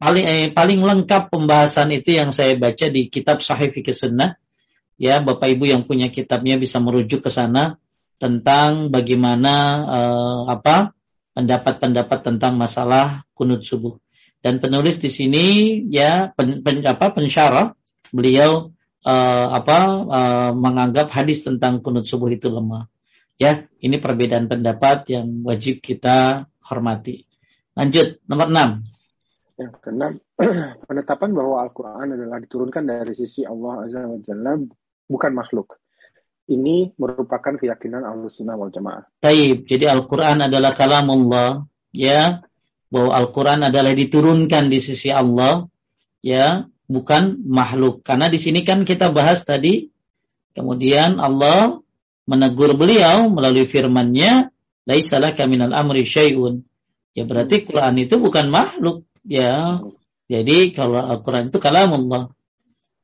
Speaker 2: paling eh, paling lengkap pembahasan itu yang saya baca di kitab Sahih Fikih Sunnah. Ya, Bapak Ibu yang punya kitabnya bisa merujuk ke sana tentang bagaimana eh, apa pendapat-pendapat tentang masalah kunut subuh. Dan penulis di sini ya pen, pen, apa pensyarah beliau uh, apa uh, menganggap hadis tentang kunut subuh itu lemah. Ya, ini perbedaan pendapat yang wajib kita hormati. Lanjut nomor 6.
Speaker 1: Yang keenam, penetapan bahwa Al-Quran adalah diturunkan dari sisi Allah Azza wa Jalla bukan makhluk ini merupakan keyakinan Ahlussunnah wal Jamaah.
Speaker 2: Taib. Jadi Al-Qur'an adalah kalamullah, ya. Bahwa Al-Qur'an adalah diturunkan di sisi Allah, ya, bukan makhluk. Karena di sini kan kita bahas tadi kemudian Allah menegur beliau melalui firman-Nya, "Laisalah kaminal amri syai'un." Ya berarti Quran itu bukan makhluk, ya. Jadi kalau Al-Quran itu kalamullah.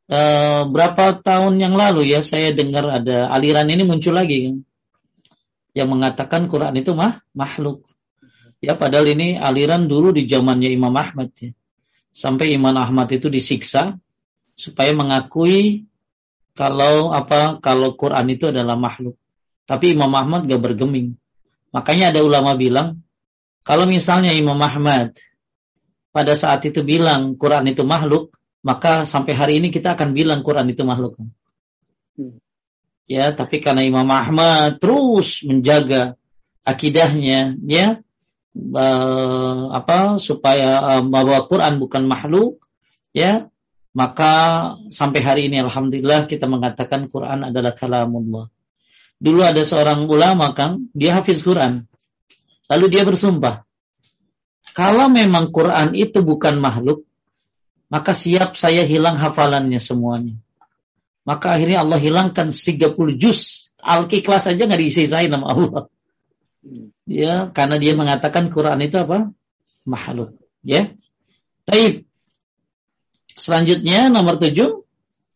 Speaker 2: Eh, berapa tahun yang lalu ya saya dengar ada aliran ini muncul lagi kan yang mengatakan Quran itu mah makhluk. Ya padahal ini aliran dulu di zamannya Imam Ahmad ya. Sampai Imam Ahmad itu disiksa supaya mengakui kalau apa kalau Quran itu adalah makhluk. Tapi Imam Ahmad gak bergeming. Makanya ada ulama bilang kalau misalnya Imam Ahmad pada saat itu bilang Quran itu makhluk, maka sampai hari ini kita akan bilang Quran itu makhluk. Hmm. Ya, tapi karena Imam Ahmad terus menjaga akidahnya, ya, uh, apa supaya uh, bahwa Quran bukan makhluk, ya, maka sampai hari ini alhamdulillah kita mengatakan Quran adalah kalamullah. Dulu ada seorang ulama Kang, dia hafiz Quran. Lalu dia bersumpah, kalau memang Quran itu bukan makhluk, maka siap saya hilang hafalannya semuanya. Maka akhirnya Allah hilangkan 30 juz. Al-Ikhlas saja nggak diisi saya nama Allah. Ya, karena dia mengatakan Quran itu apa? Makhluk. Ya. Taib. Selanjutnya nomor tujuh.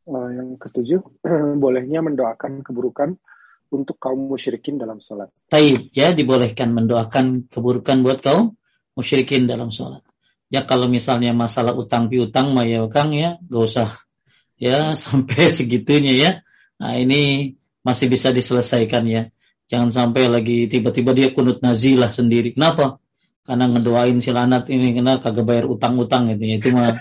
Speaker 1: Uh, yang ketujuh, bolehnya mendoakan keburukan untuk kaum musyrikin dalam sholat.
Speaker 2: Taib, ya dibolehkan mendoakan keburukan buat kaum musyrikin dalam sholat. Ya kalau misalnya masalah utang piutang mah ya Kang ya gak usah ya sampai segitunya ya. Nah ini masih bisa diselesaikan ya. Jangan sampai lagi tiba-tiba dia kunut nazilah sendiri. Kenapa? Karena ngedoain si lanat ini kena kagak bayar utang-utang gitu ya. Itu mah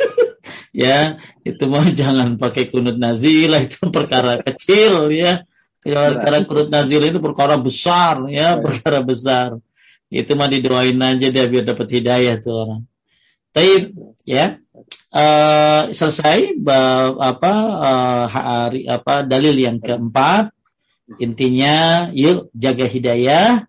Speaker 2: ya itu mah jangan pakai kunut nazilah itu perkara kecil ya. Perkara kunut nazilah itu perkara besar ya, perkara besar. Itu mah didoain aja dia biar dapat hidayah tuh orang. Tapi ya uh, selesai apa uh, hari apa dalil yang keempat intinya yuk jaga hidayah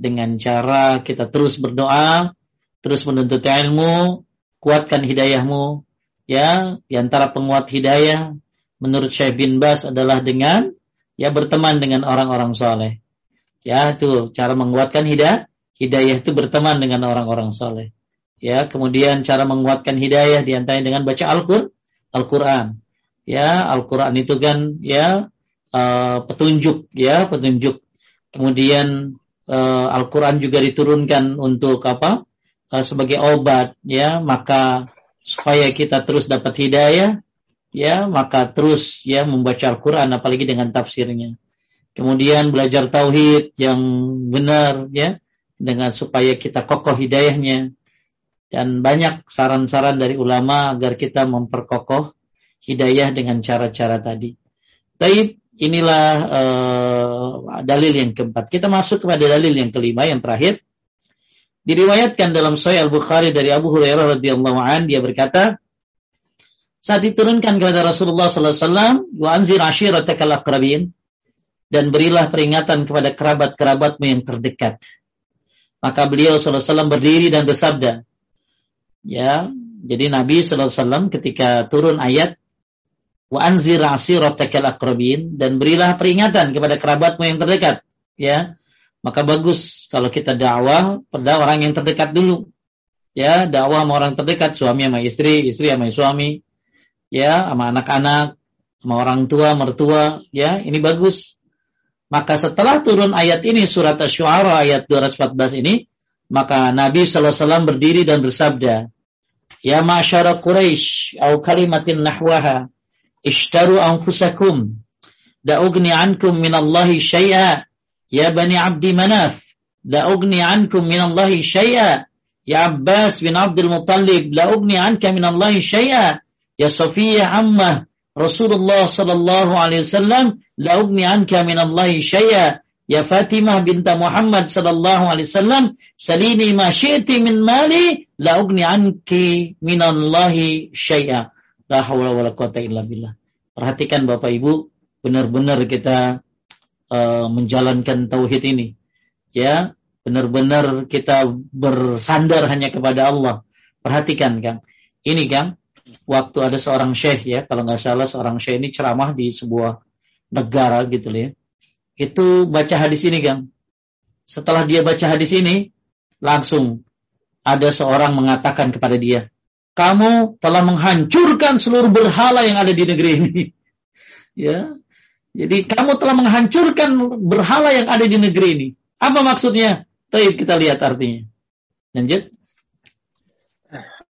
Speaker 2: dengan cara kita terus berdoa, terus menuntut ilmu, kuatkan hidayahmu. Ya, di antara penguat hidayah menurut Syekh bin Bas adalah dengan ya berteman dengan orang-orang soleh. Ya, itu cara menguatkan hidayah hidayah itu berteman dengan orang-orang soleh. Ya, kemudian cara menguatkan hidayah di antaranya dengan baca Al-Qur'an. Al-Quran. Ya, Al-Quran itu kan ya uh, petunjuk, ya petunjuk. Kemudian uh, Al-Quran juga diturunkan untuk apa? Uh, sebagai obat, ya maka supaya kita terus dapat hidayah, ya maka terus ya membaca Al-Quran, apalagi dengan tafsirnya. Kemudian belajar tauhid yang benar, ya dengan supaya kita kokoh hidayahnya dan banyak saran-saran dari ulama agar kita memperkokoh hidayah dengan cara-cara tadi. Tapi inilah uh, dalil yang keempat. Kita masuk kepada dalil yang kelima yang terakhir. Diriwayatkan dalam Sahih Al-Bukhari dari Abu Hurairah radhiyallahu an dia berkata, saat diturunkan kepada Rasulullah sallallahu alaihi wasallam, "Wa anzir ashiratakal aqrabin" dan berilah peringatan kepada kerabat-kerabatmu yang terdekat. Maka beliau SAW berdiri dan bersabda. Ya, jadi Nabi SAW ketika turun ayat wa anzir asiratakal akrabin dan berilah peringatan kepada kerabatmu yang terdekat. Ya, Maka bagus kalau kita dakwah pada orang yang terdekat dulu. Ya, dakwah sama orang terdekat, suami sama istri, istri sama suami, ya, sama anak-anak, sama orang tua, mertua, ya, ini bagus. Maka setelah turun ayat ini surat Asy-Syu'ara ayat 214 ini, maka Nabi SAW berdiri dan bersabda, Ya ma'asyara Quraisy au kalimatin nahwaha ishtaru anfusakum la ugni ankum minallahi syai'a ya bani abdi manaf la ugni ankum minallahi syai'a ya Abbas bin Abdul Muttalib la ugni anka minallahi syai'a ya Safiyah ammah Rasulullah sallallahu alaihi wasallam la ugni anka minallahi syai'a ya Fatimah binta Muhammad sallallahu alaihi wasallam salini ma syi'ti min mali la ugni anki minallahi syai'a la haula wala quwata illa billah perhatikan Bapak Ibu benar-benar kita uh, menjalankan tauhid ini. Ya, benar-benar kita bersandar hanya kepada Allah. Perhatikan Kang, ini Kang, waktu ada seorang syekh ya, kalau nggak salah seorang syekh ini ceramah di sebuah negara gitu ya. Itu baca hadis ini Kang. Setelah dia baca hadis ini, langsung ada seorang mengatakan kepada dia, kamu telah menghancurkan seluruh berhala yang ada di negeri ini. ya, jadi kamu telah menghancurkan berhala yang ada di negeri ini. Apa maksudnya? Taib kita lihat artinya. Lanjut.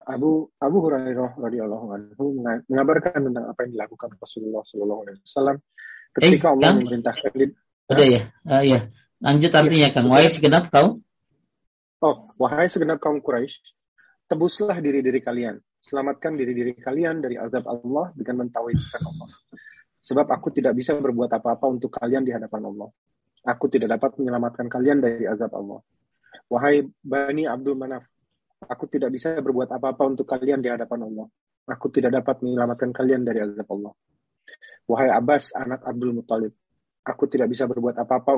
Speaker 1: Abu Abu Hurairah radhiyallahu anhu mengabarkan tentang apa yang dilakukan Rasulullah sallallahu alaihi wasallam ketika eh, Allah kan? memerintahkan
Speaker 2: Udah ya. Uh, ya. Lanjut artinya Kang. Wahai segenap kaum.
Speaker 1: Oh, wahai segenap kaum Quraisy, tebuslah diri-diri kalian, selamatkan diri-diri kalian dari azab Allah dengan mentauhidkan Allah. Sebab aku tidak bisa berbuat apa-apa untuk kalian di hadapan Allah. Aku tidak dapat menyelamatkan kalian dari azab Allah. Wahai Bani Abdul Manaf, aku tidak bisa berbuat apa-apa untuk kalian di hadapan Allah. Aku tidak dapat menyelamatkan kalian dari azab Allah. Wahai Abbas, anak Abdul Muttalib, aku tidak bisa berbuat apa-apa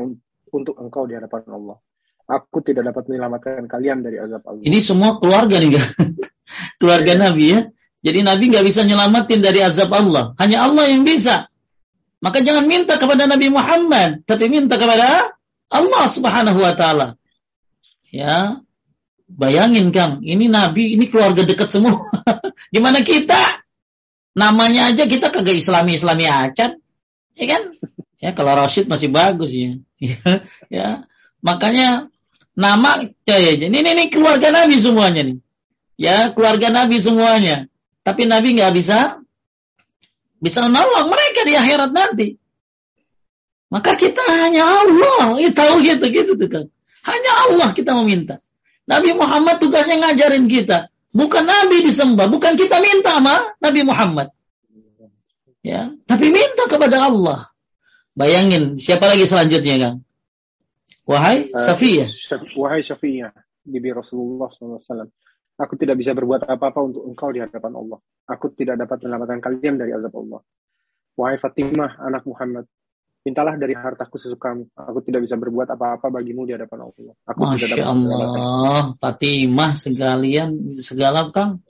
Speaker 1: untuk engkau di hadapan Allah. Aku tidak dapat menyelamatkan kalian dari azab Allah.
Speaker 2: Ini semua keluarga nih, keluarga ya. Nabi ya. Jadi Nabi nggak bisa nyelamatin dari azab Allah. Hanya Allah yang bisa. Maka jangan minta kepada Nabi Muhammad, tapi minta kepada Allah Subhanahu wa taala. Ya. Bayangin Kang, ini nabi, ini keluarga dekat semua. Gimana kita? Namanya aja kita kagak Islami-Islami acan. Ya kan? Ya kalau Rashid masih bagus ya. ya. ya. Makanya nama ya, ini, ini, ini keluarga Nabi semuanya nih. Ya, keluarga Nabi semuanya. Tapi Nabi nggak bisa bisa menolong mereka di akhirat nanti. Maka kita hanya Allah, ya, tahu gitu gitu tuh kan. Hanya Allah kita meminta. Nabi Muhammad tugasnya ngajarin kita, bukan Nabi disembah, bukan kita minta sama Nabi Muhammad. Ya, tapi minta kepada Allah. Bayangin siapa lagi selanjutnya, Kang? Wahai uh, Safiyah.
Speaker 1: Wahai Safiyah, bibi Rasulullah SAW. Aku tidak bisa berbuat apa-apa untuk engkau di hadapan Allah. Aku tidak dapat menyelamatkan kalian dari azab Allah. Wahai Fatimah, anak Muhammad, mintalah dari hartaku sesukamu. Aku tidak bisa berbuat apa-apa bagimu di hadapan Allah. Aku
Speaker 2: Masya tidak dapat Allah, Fatimah sekalian segala kang.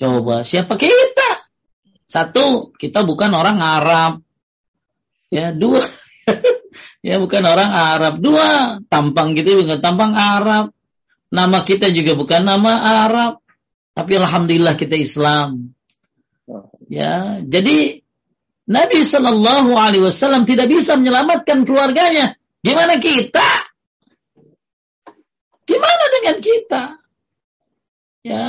Speaker 2: Coba siapa kita? Satu, kita bukan orang Arab. Ya, dua, ya bukan orang Arab. Dua, tampang gitu bukan tampang Arab. Nama kita juga bukan nama Arab, tapi alhamdulillah kita Islam. Ya, jadi Nabi Shallallahu Alaihi Wasallam tidak bisa menyelamatkan keluarganya. Gimana kita? Gimana dengan kita? Ya,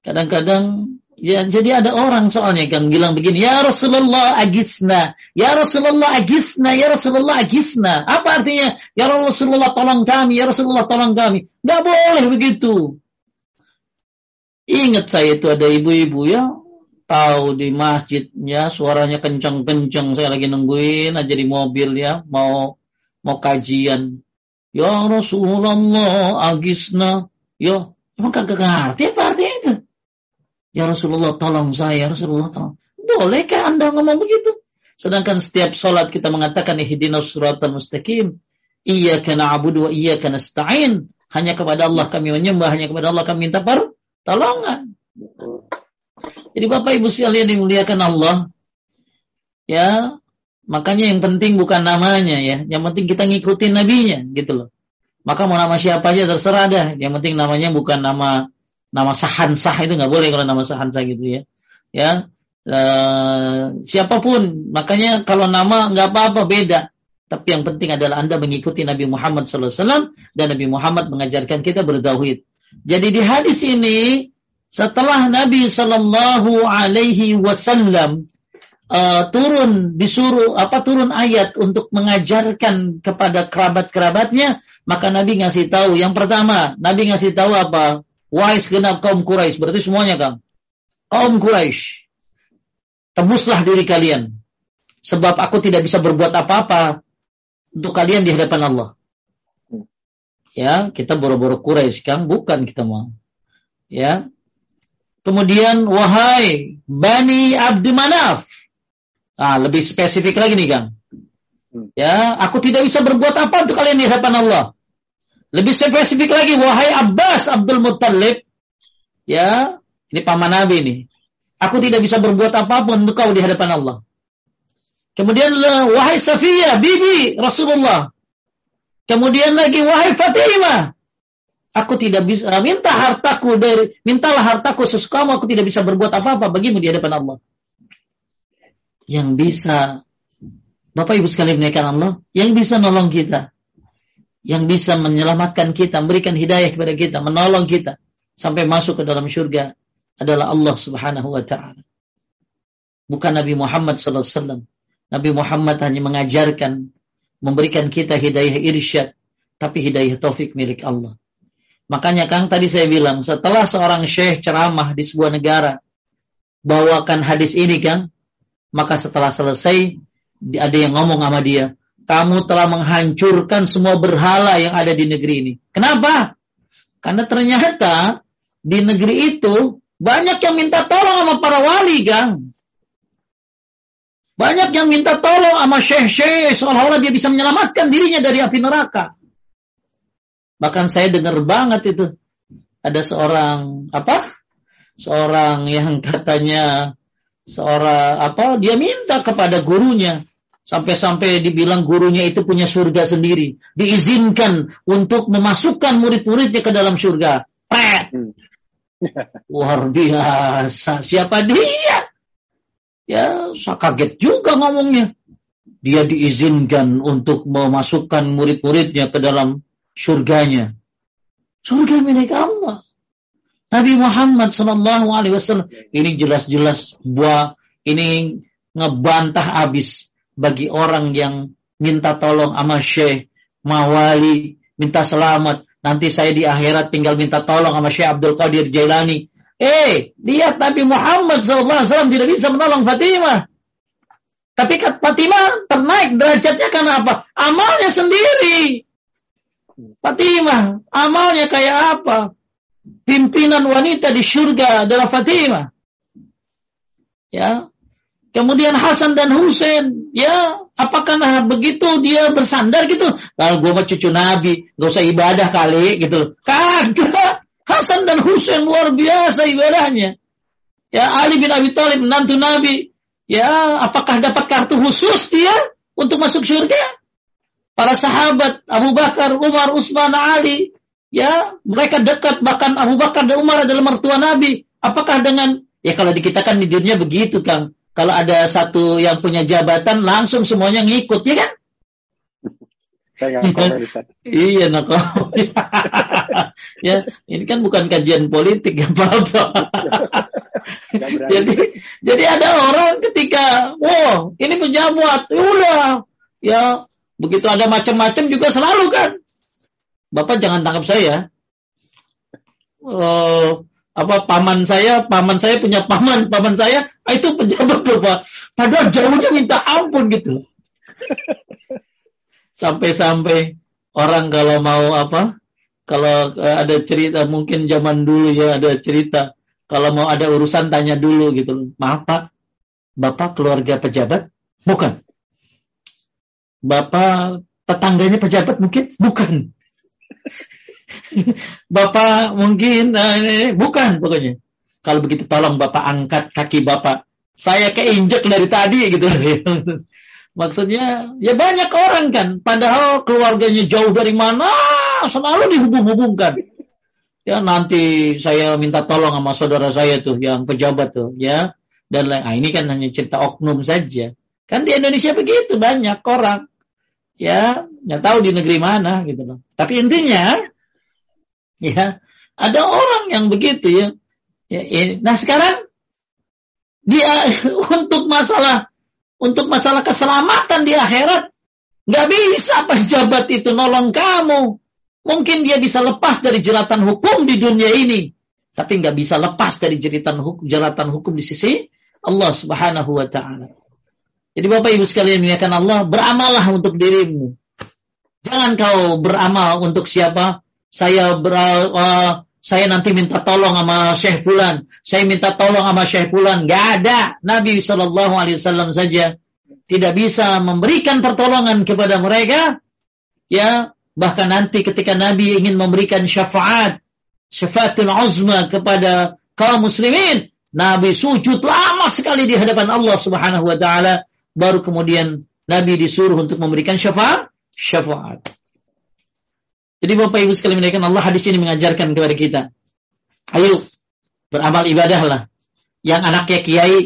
Speaker 2: kadang-kadang Ya, jadi ada orang soalnya yang bilang begini, Ya Rasulullah agisna, Ya Rasulullah agisna, Ya Rasulullah agisna. Apa artinya? Ya Rasulullah tolong kami, Ya Rasulullah tolong kami. Gak boleh begitu. Ingat saya itu ada ibu-ibu ya, tahu di masjidnya suaranya kencang-kencang. Saya lagi nungguin aja di mobil ya, mau mau kajian. Ya Rasulullah agisna. Ya, emang kagak ngerti apa artinya? Ya Rasulullah tolong saya, Rasulullah tolong. Bolehkah Anda ngomong begitu? Sedangkan setiap sholat kita mengatakan ihdinas suratal mustaqim. Iya kena abudu wa iya kena stain. Hanya kepada Allah kami menyembah, hanya kepada Allah kami minta pertolongan. Jadi Bapak Ibu sekalian dimuliakan Allah, ya Makanya yang penting bukan namanya ya, yang penting kita ngikutin nabinya gitu loh. Maka mau nama siapa aja terserah dah, yang penting namanya bukan nama nama sahan sah itu nggak boleh kalau nama sahan sah gitu ya. Ya, uh, siapa pun, makanya kalau nama nggak apa-apa beda. Tapi yang penting adalah Anda mengikuti Nabi Muhammad SAW dan Nabi Muhammad mengajarkan kita bertauhid. Jadi di hadis ini setelah Nabi Shallallahu Alaihi Wasallam uh, turun disuruh apa turun ayat untuk mengajarkan kepada kerabat-kerabatnya, maka Nabi ngasih tahu yang pertama, Nabi ngasih tahu apa? Wahai segenap kaum Quraisy, berarti semuanya Kang. Kaum Quraisy, tebuslah diri kalian. Sebab aku tidak bisa berbuat apa-apa untuk kalian di hadapan Allah. Ya, kita boro-boro Quraisy Kang, bukan kita mau. Ya. Kemudian wahai Bani Abdi Manaf, Nah, lebih spesifik lagi nih, Kang. Hmm. Ya, aku tidak bisa berbuat apa untuk kalian di hadapan Allah. Lebih spesifik lagi, wahai Abbas Abdul Muttalib. Ya, ini paman Nabi nih. Aku tidak bisa berbuat apa pun untuk kau di hadapan Allah. Kemudian wahai Safiyah, bibi Rasulullah. Kemudian lagi wahai Fatimah. Aku tidak bisa minta hartaku dari mintalah hartaku sesukamu aku tidak bisa berbuat apa-apa bagimu di hadapan Allah yang bisa Bapak Ibu sekalian menaikkan Allah, yang bisa nolong kita, yang bisa menyelamatkan kita, memberikan hidayah kepada kita, menolong kita sampai masuk ke dalam surga adalah Allah Subhanahu wa taala. Bukan Nabi Muhammad sallallahu alaihi wasallam. Nabi Muhammad hanya mengajarkan, memberikan kita hidayah irsyad, tapi hidayah taufik milik Allah. Makanya Kang tadi saya bilang, setelah seorang syekh ceramah di sebuah negara, bawakan hadis ini Kang, maka setelah selesai ada yang ngomong sama dia, kamu telah menghancurkan semua berhala yang ada di negeri ini. Kenapa? Karena ternyata di negeri itu banyak yang minta tolong sama para wali, Gang. Banyak yang minta tolong sama syekh-syekh seolah-olah dia bisa menyelamatkan dirinya dari api neraka. Bahkan saya dengar banget itu ada seorang apa? Seorang yang katanya seorang apa dia minta kepada gurunya sampai-sampai dibilang gurunya itu punya surga sendiri. Diizinkan untuk memasukkan murid-muridnya ke dalam surga. Pret. Hmm. luar biasa. Siapa dia? Ya saya kaget juga ngomongnya. Dia diizinkan untuk memasukkan murid-muridnya ke dalam surganya. Surga milik Allah. Nabi Muhammad Shallallahu Alaihi Wasallam. Ini jelas-jelas buah ini ngebantah abis bagi orang yang minta tolong sama Syekh Mawali minta selamat. Nanti saya di akhirat tinggal minta tolong sama Syekh Abdul Qadir Jailani. Eh lihat Nabi Muhammad SAW tidak bisa menolong Fatimah. Tapi Fatimah ternaik derajatnya karena apa? Amalnya sendiri. Fatimah amalnya kayak apa? Pimpinan wanita di surga adalah Fatimah. Ya. Kemudian Hasan dan Husain, ya, apakah begitu dia bersandar gitu? Kalau gue mau cucu Nabi, gak usah ibadah kali gitu. Kagak. Hasan dan Husain luar biasa ibadahnya. Ya, Ali bin Abi Thalib menantu Nabi. Ya, apakah dapat kartu khusus dia untuk masuk surga? Para sahabat Abu Bakar, Umar, Utsman, Ali, ya mereka dekat bahkan Abu Bakar dan Umar adalah mertua Nabi. Apakah dengan ya kalau di kita kan di dunia begitu Kang. Kalau ada satu yang punya jabatan langsung semuanya ngikut ya kan?
Speaker 1: Saya
Speaker 2: iya. nak ya ini kan bukan kajian politik ya Pak. jadi jadi ada orang ketika wow ini pejabat ya udah. Ya begitu ada macam-macam juga selalu kan. Bapak jangan tangkap saya. Uh, apa paman saya, paman saya punya paman, paman saya ah, itu pejabat Pak. Padahal jauhnya minta ampun gitu. Sampai-sampai orang kalau mau apa? Kalau uh, ada cerita mungkin zaman dulu ya ada cerita kalau mau ada urusan tanya dulu gitu. Maaf Pak, Bapak keluarga pejabat? Bukan. Bapak tetangganya pejabat mungkin? Bukan. Bapak mungkin ini, bukan pokoknya. Kalau begitu tolong Bapak angkat kaki Bapak. Saya keinjek dari tadi gitu. Maksudnya ya banyak orang kan, padahal keluarganya jauh dari mana, selalu dihubung-hubungkan. Ya nanti saya minta tolong sama saudara saya tuh yang pejabat tuh, ya. Dan lain. Nah, ini kan hanya cerita oknum saja. Kan di Indonesia begitu banyak orang. Ya, nggak tahu di negeri mana gitu loh. Tapi intinya, ya ada orang yang begitu ya. ya, ya. Nah sekarang dia untuk masalah untuk masalah keselamatan di akhirat. Nggak bisa pejabat itu nolong kamu. Mungkin dia bisa lepas dari jeratan hukum di dunia ini. Tapi nggak bisa lepas dari jeratan hukum, jeratan hukum di sisi Allah subhanahu wa ta'ala. Jadi Bapak Ibu sekalian memuliakan Allah, beramallah untuk dirimu. Jangan kau beramal untuk siapa? Saya ber, uh, saya nanti minta tolong sama Syekh Fulan, saya minta tolong sama Syekh Fulan, nggak ada. Nabi Shallallahu Alaihi Wasallam saja tidak bisa memberikan pertolongan kepada mereka, ya bahkan nanti ketika Nabi ingin memberikan syafaat, syafaatul uzma kepada kaum muslimin, Nabi sujud lama sekali di hadapan Allah Subhanahu wa taala, baru kemudian Nabi disuruh untuk memberikan syafaat, syafaat. Jadi Bapak Ibu sekalian menaikkan Allah hadis ini mengajarkan kepada kita. Ayo beramal ibadahlah. Yang anaknya kiai,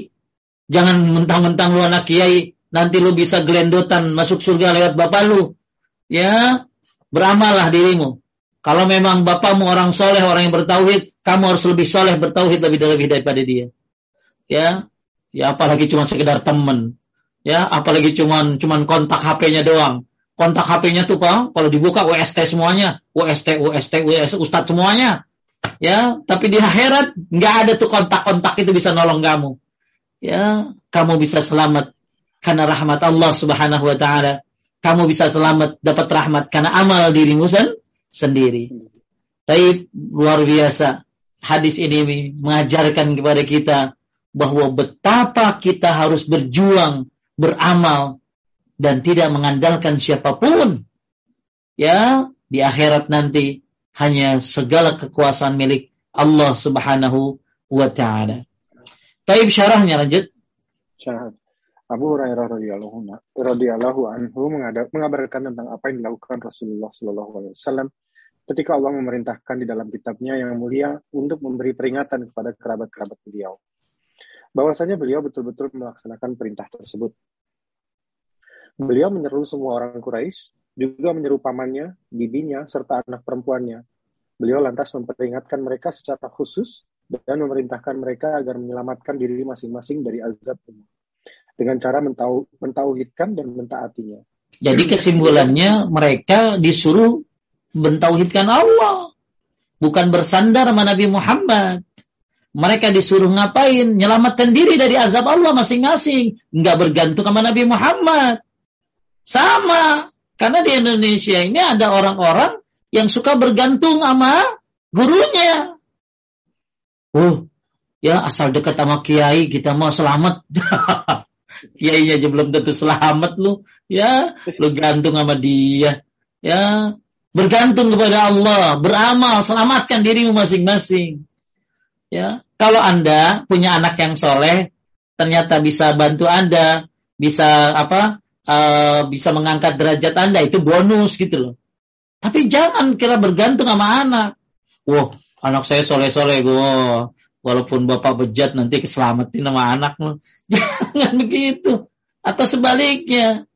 Speaker 2: jangan mentang-mentang lu anak kiai, nanti lu bisa gelendotan masuk surga lewat bapak lu. Ya, beramallah dirimu. Kalau memang bapakmu orang soleh, orang yang bertauhid, kamu harus lebih soleh bertauhid lebih lebih daripada dia. Ya, ya apalagi cuma sekedar teman. Ya, apalagi cuma cuman kontak HP-nya doang kontak HP-nya tuh Pak, kalau dibuka WST semuanya, WST, WST, WST, Ustadz semuanya. Ya, tapi di akhirat nggak ada tuh kontak-kontak itu bisa nolong kamu. Ya, kamu bisa selamat karena rahmat Allah Subhanahu wa taala. Kamu bisa selamat dapat rahmat karena amal dirimu sen sendiri. Tapi luar biasa. Hadis ini mengajarkan kepada kita bahwa betapa kita harus berjuang, beramal dan tidak mengandalkan siapa pun. Ya, di akhirat nanti hanya segala kekuasaan milik Allah Subhanahu wa taala. Taib syarahnya lanjut.
Speaker 1: Syarah. Abu Hurairah radhiyallahu anhu mengabarkan tentang apa yang dilakukan Rasulullah Shallallahu alaihi wasallam ketika Allah memerintahkan di dalam kitabnya yang mulia untuk memberi peringatan kepada kerabat-kerabat beliau. Bahwasanya beliau betul-betul melaksanakan perintah tersebut. Beliau menyeru semua orang Quraisy, juga menyeru pamannya, bibinya, serta anak perempuannya. Beliau lantas memperingatkan mereka secara khusus dan memerintahkan mereka agar menyelamatkan diri masing-masing dari azab dengan cara mentau mentauhidkan dan mentaatinya.
Speaker 2: Jadi kesimpulannya mereka disuruh mentauhidkan Allah, bukan bersandar sama Nabi Muhammad. Mereka disuruh ngapain? Nyelamatkan diri dari azab Allah masing-masing. Nggak bergantung sama Nabi Muhammad. Sama. Karena di Indonesia ini ada orang-orang yang suka bergantung sama gurunya. Oh, ya asal dekat sama kiai kita mau selamat. Kiainya aja belum tentu selamat lu. Ya, lu gantung sama dia. Ya, bergantung kepada Allah, beramal, selamatkan dirimu masing-masing. Ya, kalau Anda punya anak yang soleh, ternyata bisa bantu Anda, bisa apa? Uh, bisa mengangkat derajat Anda itu bonus gitu loh. Tapi jangan kira bergantung sama anak. Wah, anak saya soleh-soleh gue. Walaupun bapak bejat nanti keselamatin sama anak. Jangan begitu. Atau sebaliknya.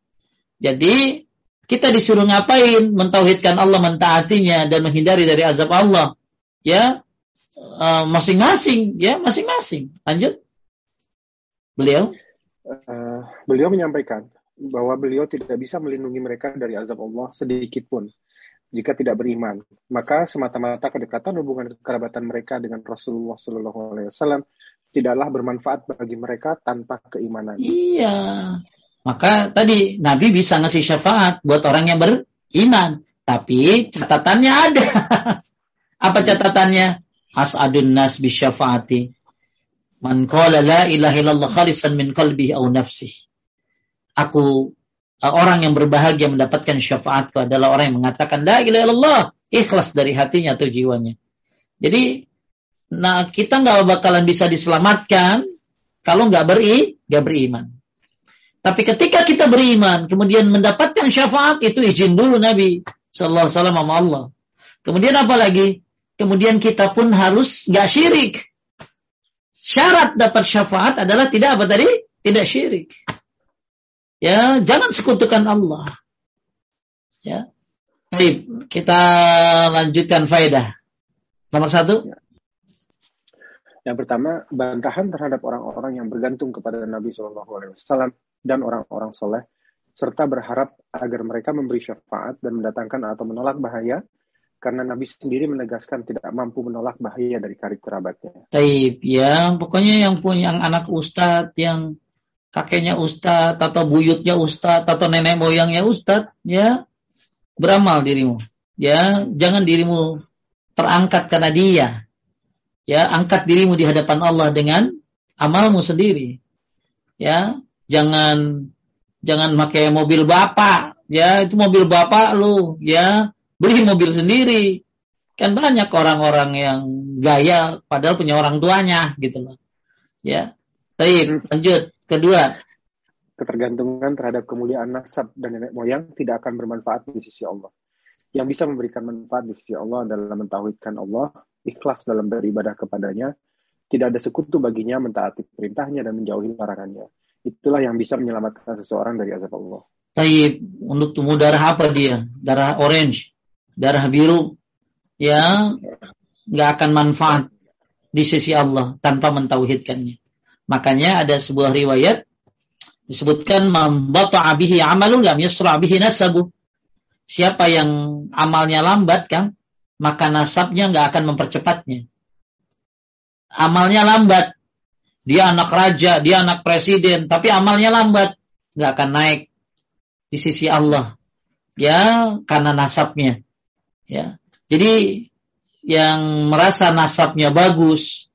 Speaker 2: Jadi kita disuruh ngapain? Mentauhidkan Allah, mentaatinya dan menghindari dari azab Allah. Ya, eh, masing-masing, uh, ya masing-masing. Lanjut. Beliau.
Speaker 1: Uh, beliau menyampaikan bahwa beliau tidak bisa melindungi mereka dari azab Allah sedikit pun jika tidak beriman. Maka semata-mata kedekatan hubungan kekerabatan mereka dengan Rasulullah Shallallahu Alaihi Wasallam tidaklah bermanfaat bagi mereka tanpa keimanan.
Speaker 2: Iya. Maka tadi Nabi bisa ngasih syafaat buat orang yang beriman, tapi catatannya ada. Apa catatannya? As'adun nas bisyafaati. Man qala la ilaha illallah khalisan min qalbihi aw nafsihi aku uh, orang yang berbahagia mendapatkan syafaatku adalah orang yang mengatakan la ilaha illallah ikhlas dari hatinya atau jiwanya. Jadi nah kita nggak bakalan bisa diselamatkan kalau nggak beri nggak beriman. Tapi ketika kita beriman, kemudian mendapatkan syafaat, itu izin dulu Nabi Sallallahu Alaihi Wasallam Allah. Kemudian apa lagi? Kemudian kita pun harus gak syirik. Syarat dapat syafaat adalah tidak apa tadi? Tidak syirik. Ya, jangan sekutukan Allah. Ya. Baik, kita lanjutkan faedah. Nomor satu.
Speaker 1: Yang pertama, bantahan terhadap orang-orang yang bergantung kepada Nabi Shallallahu Alaihi Wasallam dan orang-orang soleh, serta berharap agar mereka memberi syafaat dan mendatangkan atau menolak bahaya, karena Nabi sendiri menegaskan tidak mampu menolak bahaya dari karib kerabatnya.
Speaker 2: Taib, ya, pokoknya yang punya yang anak ustadz, yang kakeknya ustadz, atau buyutnya ustadz, atau nenek moyangnya ustadz, ya, beramal dirimu. Ya, jangan dirimu terangkat karena dia, ya angkat dirimu di hadapan Allah dengan amalmu sendiri. Ya jangan jangan pakai mobil bapak. Ya itu mobil bapak lu. Ya beli mobil sendiri. Kan banyak orang-orang yang gaya padahal punya orang tuanya gitu loh. Ya Baik, lanjut kedua
Speaker 1: ketergantungan terhadap kemuliaan nasab dan nenek moyang tidak akan bermanfaat di sisi Allah yang bisa memberikan manfaat di sisi Allah adalah mentauhidkan Allah, ikhlas dalam beribadah kepadanya, tidak ada sekutu baginya mentaati perintahnya dan menjauhi larangannya. Itulah yang bisa menyelamatkan seseorang dari azab Allah.
Speaker 2: Taib, untuk tumbuh darah apa dia? Darah orange, darah biru, ya nggak akan manfaat di sisi Allah tanpa mentauhidkannya. Makanya ada sebuah riwayat disebutkan membata bihi amalun lam yusra bihi nasabu siapa yang amalnya lambat kan, maka nasabnya nggak akan mempercepatnya. Amalnya lambat, dia anak raja, dia anak presiden, tapi amalnya lambat, nggak akan naik di sisi Allah, ya karena nasabnya, ya. Jadi yang merasa nasabnya bagus,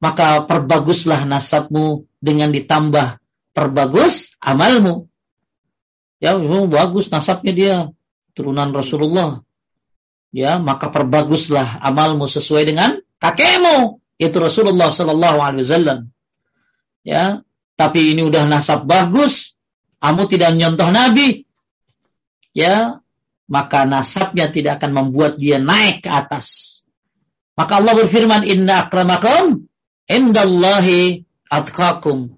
Speaker 2: maka perbaguslah nasabmu dengan ditambah perbagus amalmu. Ya, bagus nasabnya dia turunan Rasulullah. Ya, maka perbaguslah amalmu sesuai dengan kakekmu, itu Rasulullah Sallallahu Alaihi Wasallam. Ya, tapi ini udah nasab bagus, kamu tidak nyontoh Nabi, ya, maka nasabnya tidak akan membuat dia naik ke atas. Maka Allah berfirman, Inna akramakum indallahi atqakum.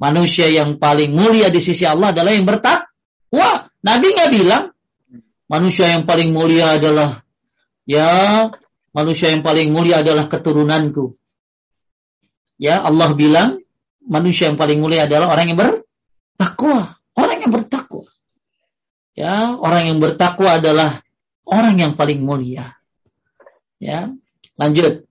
Speaker 2: Manusia yang paling mulia di sisi Allah adalah yang bertakwa. Nabi nggak bilang manusia yang paling mulia adalah ya manusia yang paling mulia adalah keturunanku. Ya, Allah bilang manusia yang paling mulia adalah orang yang bertakwa, orang yang bertakwa. Ya, orang yang bertakwa adalah orang yang paling mulia. Ya, lanjut.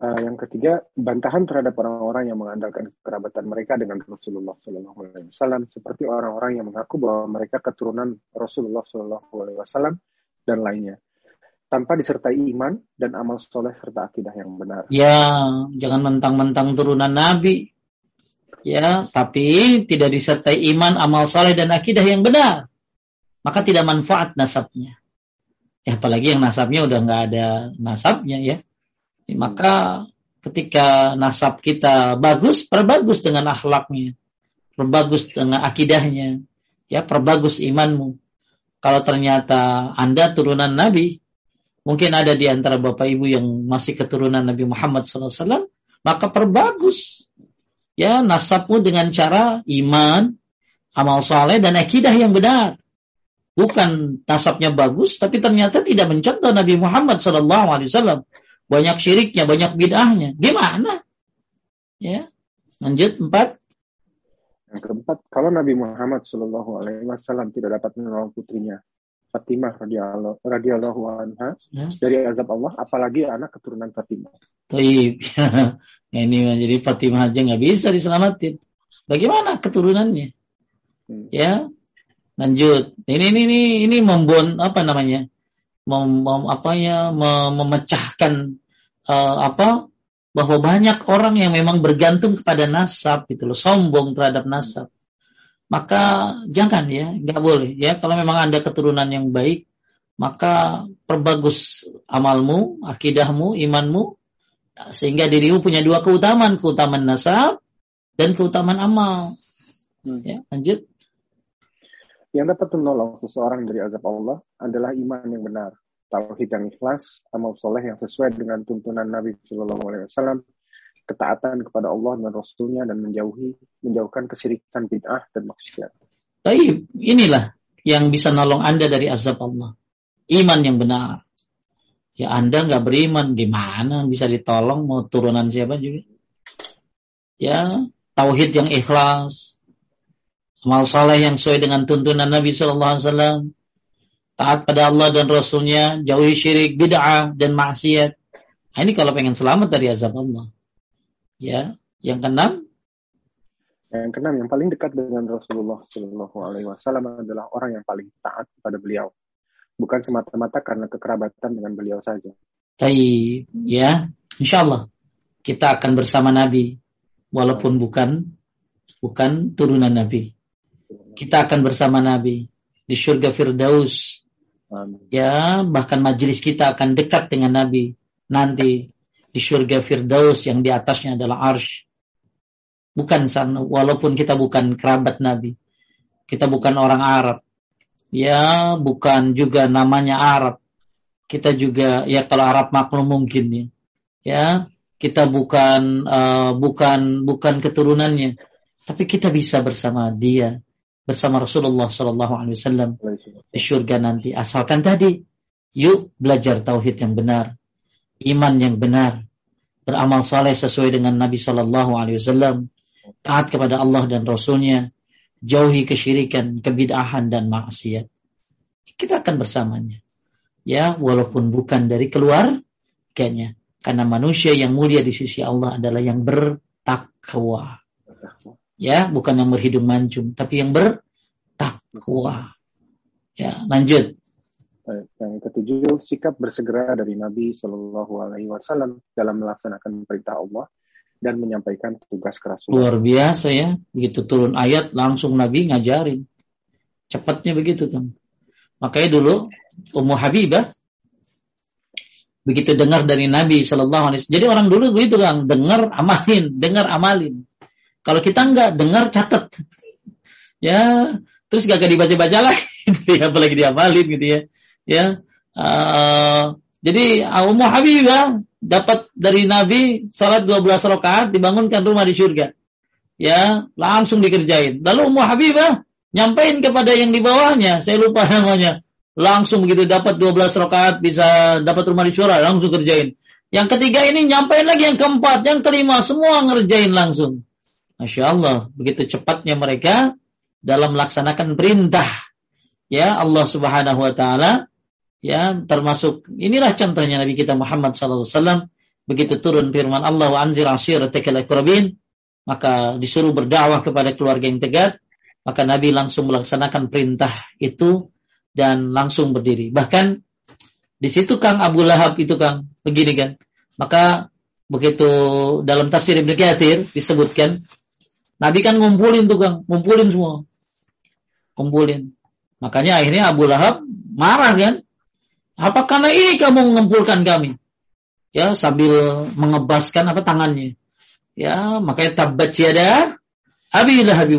Speaker 1: Uh, yang ketiga, bantahan terhadap orang-orang yang mengandalkan kerabatan mereka dengan Rasulullah Shallallahu Alaihi Wasallam, seperti orang-orang yang mengaku bahwa mereka keturunan Rasulullah Shallallahu Alaihi Wasallam dan lainnya, tanpa disertai iman dan amal soleh serta akidah yang benar.
Speaker 2: Ya, jangan mentang-mentang turunan Nabi, ya, tapi tidak disertai iman, amal soleh dan akidah yang benar, maka tidak manfaat nasabnya. Ya, apalagi yang nasabnya udah nggak ada nasabnya ya maka ketika nasab kita bagus, perbagus dengan akhlaknya, perbagus dengan akidahnya, ya perbagus imanmu. Kalau ternyata Anda turunan Nabi, mungkin ada di antara Bapak Ibu yang masih keturunan Nabi Muhammad SAW, maka perbagus ya nasabmu dengan cara iman, amal soleh dan akidah yang benar. Bukan nasabnya bagus, tapi ternyata tidak mencontoh Nabi Muhammad SAW banyak syiriknya, banyak bid'ahnya. Gimana? Ya. Lanjut empat.
Speaker 1: Yang keempat, kalau Nabi Muhammad Shallallahu Alaihi Wasallam tidak dapat menolong putrinya Fatimah radhiyallahu anha ya. dari azab Allah, apalagi anak keturunan Fatimah.
Speaker 2: Taib. ini jadi Fatimah aja nggak bisa diselamatin. Bagaimana keturunannya? Hmm. Ya, lanjut. Ini ini ini ini membon apa namanya? Mem, mem, apa ya, mem, memecahkan uh, apa bahwa banyak orang yang memang bergantung kepada nasab gitu loh, sombong terhadap nasab. Maka jangan ya, nggak boleh ya. Kalau memang anda keturunan yang baik, maka perbagus amalmu, akidahmu, imanmu, sehingga dirimu punya dua keutamaan, keutamaan nasab dan keutamaan amal. Hmm. Ya, lanjut.
Speaker 1: Yang dapat menolong seseorang dari azab Allah adalah iman yang benar, tauhid yang ikhlas, amal soleh yang sesuai dengan tuntunan Nabi Shallallahu Alaihi Wasallam, ketaatan kepada Allah dan Rasulnya dan menjauhi menjauhkan kesirikan bid'ah dan maksiat.
Speaker 2: Tapi inilah yang bisa nolong anda dari azab Allah, iman yang benar. Ya anda nggak beriman, gimana bisa ditolong mau turunan siapa juga? Ya tauhid yang ikhlas, amal soleh yang sesuai dengan tuntunan Nabi Shallallahu Alaihi Wasallam, taat pada Allah dan Rasulnya, jauhi syirik, bid'ah dan maksiat. Nah, ini kalau pengen selamat dari azab Allah. Ya, yang keenam.
Speaker 1: Yang keenam, yang paling dekat dengan Rasulullah Shallallahu Alaihi Wasallam adalah orang yang paling taat kepada beliau, bukan semata-mata karena kekerabatan dengan beliau saja.
Speaker 2: Tapi, ya, insya Allah kita akan bersama Nabi, walaupun bukan bukan turunan Nabi kita akan bersama Nabi di surga Firdaus. Ya, bahkan majelis kita akan dekat dengan Nabi nanti di surga Firdaus yang di atasnya adalah arsh. Bukan sana, walaupun kita bukan kerabat Nabi. Kita bukan orang Arab. Ya, bukan juga namanya Arab. Kita juga ya kalau Arab maklum mungkin ya. Ya, kita bukan uh, bukan bukan keturunannya, tapi kita bisa bersama dia bersama Rasulullah Shallallahu Alaihi Wasallam di surga nanti. Asalkan tadi, yuk belajar tauhid yang benar, iman yang benar, beramal saleh sesuai dengan Nabi Shallallahu Alaihi Wasallam, taat kepada Allah dan Rasulnya, jauhi kesyirikan, kebid'ahan dan maksiat. Kita akan bersamanya. Ya, walaupun bukan dari keluar, kayaknya. Karena manusia yang mulia di sisi Allah adalah yang bertakwa ya bukan yang berhidung mancung tapi yang bertakwa. Ya lanjut.
Speaker 1: Yang ketujuh sikap bersegera dari Nabi Shallallahu Alaihi Wasallam dalam melaksanakan perintah Allah dan menyampaikan tugas kerasulan.
Speaker 2: Luar biasa ya begitu turun ayat langsung Nabi ngajarin. Cepatnya begitu kan makanya dulu Ummu Habibah begitu dengar dari Nabi Shallallahu Alaihi Wasallam jadi orang dulu begitu kan dengar amalin dengar amalin kalau kita nggak dengar catat. ya, terus gak dibaca-baca lagi gitu ya, apalagi diamalin gitu ya. Ya. Uh, jadi Ummu Habibah dapat dari Nabi salat 12 rakaat dibangunkan rumah di surga. Ya, langsung dikerjain. Lalu Ummu Habibah nyampein kepada yang di bawahnya, saya lupa namanya. Langsung begitu dapat 12 rakaat bisa dapat rumah di surga, langsung kerjain. Yang ketiga ini nyampein lagi yang keempat, yang kelima semua ngerjain langsung. Masya Allah, begitu cepatnya mereka dalam melaksanakan perintah. Ya Allah Subhanahu Wa Taala. Ya termasuk inilah contohnya Nabi kita Muhammad SAW. Begitu turun firman Allah anzir. Maka disuruh berdakwah kepada keluarga yang tegat. Maka Nabi langsung melaksanakan perintah itu dan langsung berdiri. Bahkan di situ Kang Abu Lahab itu Kang begini kan. Maka begitu dalam tafsir Ibnu Katsir disebutkan Nabi kan ngumpulin tuh Kang, ngumpulin semua. Kumpulin. Makanya akhirnya Abu Lahab marah kan. Apa karena ini kamu mengumpulkan kami? Ya, sambil mengebaskan apa tangannya. Ya, makanya tabat tiada Abi Lahab.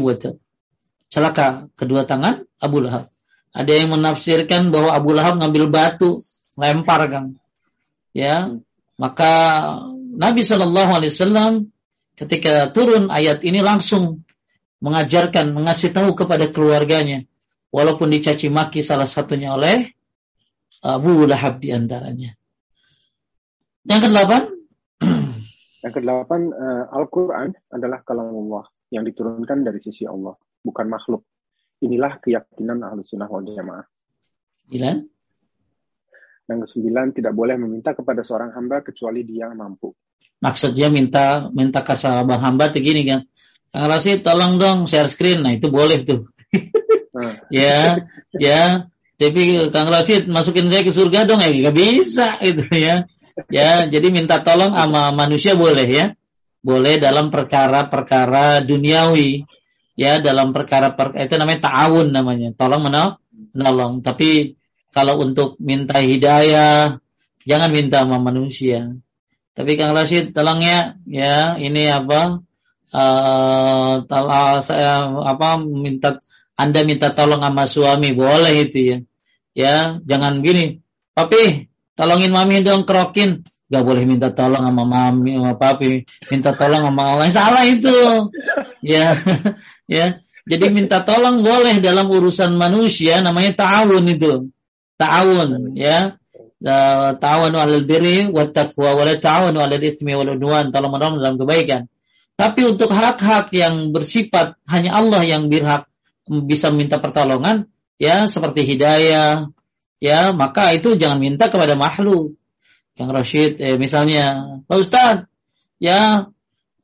Speaker 2: Celaka kedua tangan Abu Lahab. Ada yang menafsirkan bahwa Abu Lahab ngambil batu, lempar kan. Ya, maka Nabi Shallallahu Alaihi Wasallam ketika turun ayat ini langsung mengajarkan, mengasih tahu kepada keluarganya. Walaupun dicaci maki salah satunya oleh Abu Lahab di antaranya. Yang kedelapan.
Speaker 1: Yang kedelapan, uh, Al-Quran adalah kalam Allah yang diturunkan dari sisi Allah, bukan makhluk. Inilah keyakinan ahlu sunnah wal jamaah.
Speaker 2: Sembilan.
Speaker 1: Yang kesembilan, tidak boleh meminta kepada seorang hamba kecuali dia mampu
Speaker 2: maksudnya minta minta ke sahabat hamba tuh gini kan Kang Rasid tolong dong share screen. Nah itu boleh tuh. Hmm. ya ya. Tapi Kang Rasid masukin saya ke surga dong ya. Nggak bisa itu ya. Ya jadi minta tolong sama manusia boleh ya. Boleh dalam perkara-perkara duniawi. Ya dalam perkara per, itu namanya ta'awun namanya. Tolong menolong. Tapi kalau untuk minta hidayah jangan minta sama manusia tapi Kang Rashid tolong ya, ya ini apa? Uh, uh, saya apa minta Anda minta tolong sama suami boleh itu ya. Ya, jangan gini. Papi, tolongin mami dong kerokin. Gak boleh minta tolong sama mami sama papi, minta tolong sama Allah. Salah itu. ya, ya. Jadi minta tolong boleh dalam urusan manusia namanya ta'awun itu. Ta'awun ya. Ta'awun alal birri wa taqwa wa la ta'awun alal ismi wal udwan. Tolong menolong dalam kebaikan. Tapi untuk hak-hak yang bersifat hanya Allah yang berhak bisa minta pertolongan, ya seperti hidayah, ya maka itu jangan minta kepada makhluk. Yang Rashid, eh, misalnya, Pak Ustaz, ya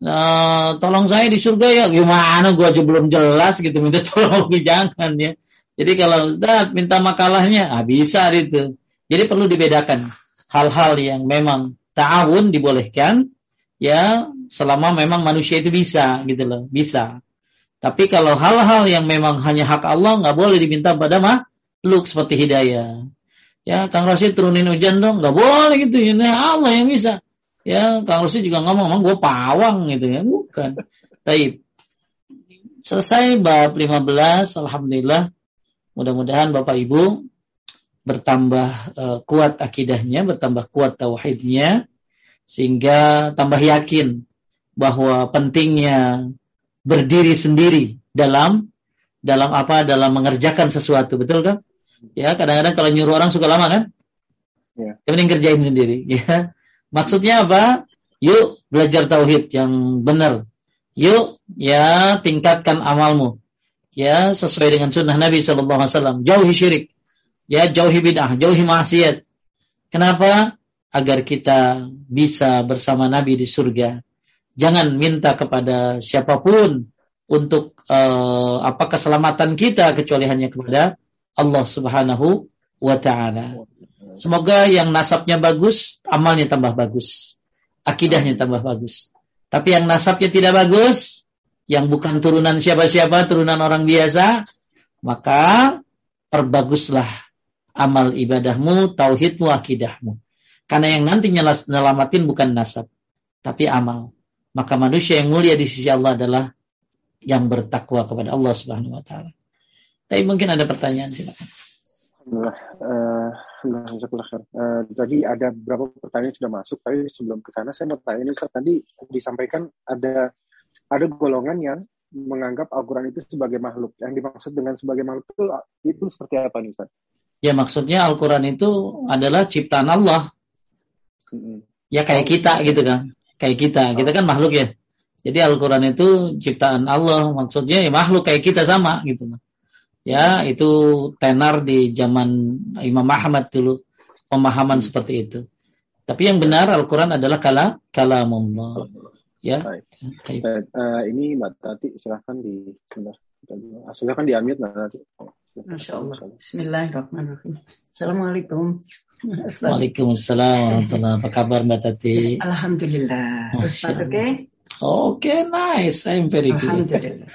Speaker 2: uh, tolong saya di surga ya, gimana gua aja belum jelas gitu minta tolong jangan ya. Jadi kalau Ustaz minta makalahnya, ah, bisa itu. Jadi perlu dibedakan hal-hal yang memang ta'awun dibolehkan, ya selama memang manusia itu bisa gitu loh bisa. Tapi kalau hal-hal yang memang hanya hak Allah nggak boleh diminta pada makhluk seperti hidayah. Ya Kang Rosid turunin hujan dong nggak boleh gitu. Ya Allah yang bisa. Ya Kang Rosid juga ngomong ngomong gue pawang gitu ya. Bukan. Taib selesai bab 15 Alhamdulillah. Mudah-mudahan Bapak Ibu bertambah uh, kuat akidahnya bertambah kuat tauhidnya sehingga tambah yakin bahwa pentingnya berdiri sendiri dalam dalam apa? Dalam mengerjakan sesuatu. Betul kan? Ya kadang-kadang kalau nyuruh orang suka lama kan? Ya. yang penting kerjain sendiri. Ya. Maksudnya apa? Yuk belajar tauhid yang benar. Yuk ya tingkatkan amalmu. Ya sesuai dengan sunnah Nabi Shallallahu Alaihi Wasallam. Jauhi syirik ya jauhi bid'ah jauhi maksiat kenapa agar kita bisa bersama Nabi di surga. Jangan minta kepada siapa pun untuk uh, apa keselamatan kita kecuali hanya kepada Allah Subhanahu wa taala. Semoga yang nasabnya bagus, amalnya tambah bagus. Akidahnya tambah bagus. Tapi yang nasabnya tidak bagus, yang bukan turunan siapa-siapa, turunan orang biasa, maka perbaguslah amal ibadahmu, tauhidmu, akidahmu. Karena yang nanti nyelamatin bukan nasab, tapi amal. Maka manusia yang mulia di sisi Allah adalah yang bertakwa kepada Allah Subhanahu wa taala. Tapi mungkin ada pertanyaan silakan.
Speaker 1: Alhamdulillah, uh, uh, tadi ada beberapa pertanyaan sudah masuk, tapi sebelum ke sana saya mau tanya ini tadi disampaikan ada ada golongan yang menganggap Al-Quran itu sebagai makhluk. Yang dimaksud dengan sebagai makhluk itu, itu seperti apa nih Ustaz?
Speaker 2: Ya maksudnya Al-Quran itu adalah ciptaan Allah. Ya kayak kita gitu kan. Kayak kita. Kita kan makhluk ya. Jadi Al-Quran itu ciptaan Allah. Maksudnya ya makhluk kayak kita sama gitu. Ya itu tenar di zaman Imam Ahmad dulu. Pemahaman seperti itu. Tapi yang benar Al-Quran adalah kala kalamullah. Ya. Baik.
Speaker 1: Uh, ini Mbak Tati silahkan di silahkan diambil Mbak Tati.
Speaker 3: Masya Allah. Bismillahirrahmanirrahim. Assalamualaikum.
Speaker 2: Waalaikumsalam Apa kabar Mbak Tati?
Speaker 3: Alhamdulillah. Ustaz oke? Okay?
Speaker 2: Oke, okay, nice. I'm very
Speaker 3: good. Alhamdulillah.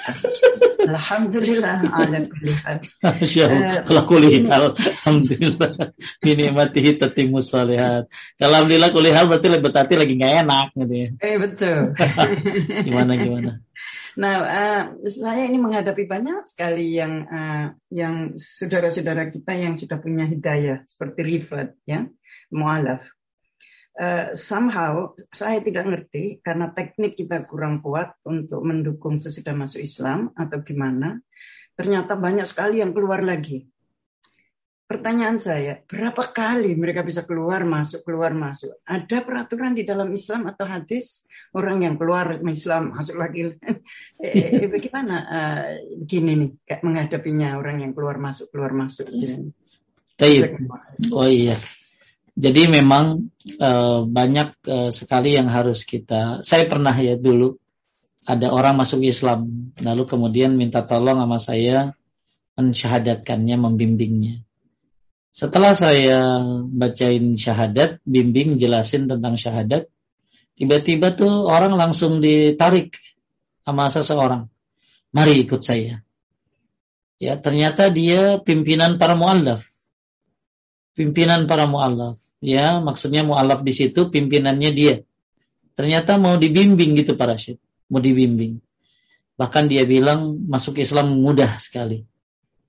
Speaker 3: Alhamdulillah ala kulli hal.
Speaker 2: Ala kulli hal. Alhamdulillah. Binikmatihi tatimu salihat. Kalau alhamdulillah kulli hal berarti Tati lagi nggak enak gitu ya.
Speaker 3: Eh betul.
Speaker 2: gimana gimana?
Speaker 3: Nah, uh, saya ini menghadapi banyak sekali yang uh, yang saudara-saudara kita yang sudah punya hidayah seperti Rifat, ya, mualaf. Uh, somehow saya tidak ngerti karena teknik kita kurang kuat untuk mendukung sesudah masuk Islam atau gimana. Ternyata banyak sekali yang keluar lagi. Pertanyaan saya, berapa kali mereka bisa keluar masuk keluar masuk? Ada peraturan di dalam Islam atau hadis orang yang keluar Islam masuk lagi? eh, eh, bagaimana uh, gini nih kayak menghadapinya orang yang keluar masuk keluar masuk? Gitu.
Speaker 2: Oh iya. Jadi memang uh, banyak uh, sekali yang harus kita. Saya pernah ya dulu ada orang masuk Islam, lalu kemudian minta tolong sama saya mensyahadatkannya, membimbingnya setelah saya bacain syahadat, bimbing jelasin tentang syahadat, tiba-tiba tuh orang langsung ditarik sama seseorang. Mari ikut saya. Ya, ternyata dia pimpinan para muallaf. Pimpinan para muallaf. Ya, maksudnya muallaf di situ pimpinannya dia. Ternyata mau dibimbing gitu para syekh. Mau dibimbing. Bahkan dia bilang masuk Islam mudah sekali.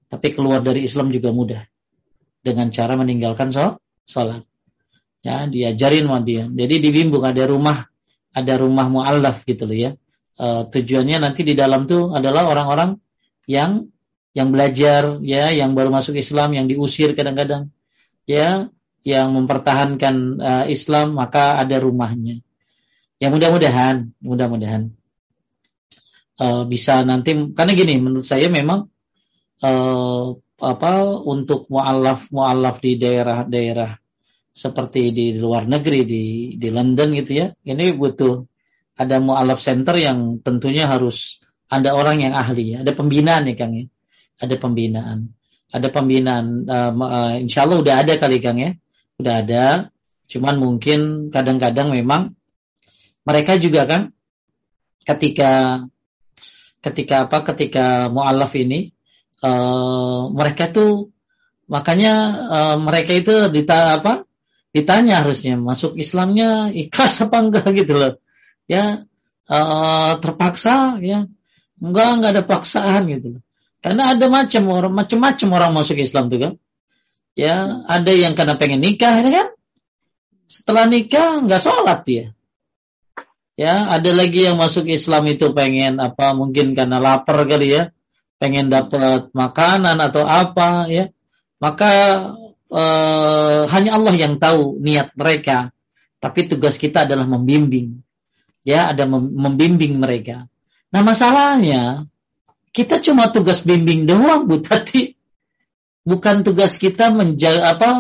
Speaker 2: Tapi keluar dari Islam juga mudah. Dengan cara meninggalkan sholat. Ya, diajarin sama dia. Jadi dibimbing ada rumah, ada rumah mu'allaf gitu loh ya. E, tujuannya nanti di dalam tuh adalah orang-orang yang yang belajar ya, yang baru masuk Islam, yang diusir kadang-kadang ya, yang mempertahankan uh, Islam maka ada rumahnya. Ya mudah-mudahan, mudah-mudahan uh, bisa nanti karena gini menurut saya memang uh, apa untuk mualaf mualaf di daerah-daerah seperti di luar negeri di di London gitu ya ini butuh ada mualaf center yang tentunya harus ada orang yang ahli. Ada pembinaan ya Kang ya. Ada pembinaan ada pembinaan uh, uh, insya Allah udah ada kali Kang ya. Udah ada. Cuman mungkin kadang-kadang memang mereka juga kan ketika ketika apa ketika mualaf ini uh, mereka tuh makanya uh, mereka itu dita apa ditanya harusnya masuk Islamnya ikhlas apa enggak? Gitu loh. Ya uh, terpaksa ya. Enggak enggak ada paksaan gitu loh karena ada macam orang macam-macam orang masuk Islam tuh kan ya ada yang karena pengen nikah ya kan setelah nikah nggak sholat dia Ya, ada lagi yang masuk Islam itu pengen apa? Mungkin karena lapar kali ya, pengen dapat makanan atau apa ya. Maka eh, hanya Allah yang tahu niat mereka. Tapi tugas kita adalah membimbing. Ya, ada membimbing mereka. Nah, masalahnya kita cuma tugas bimbing doang, Bu Tati. Bukan tugas kita menjaga apa?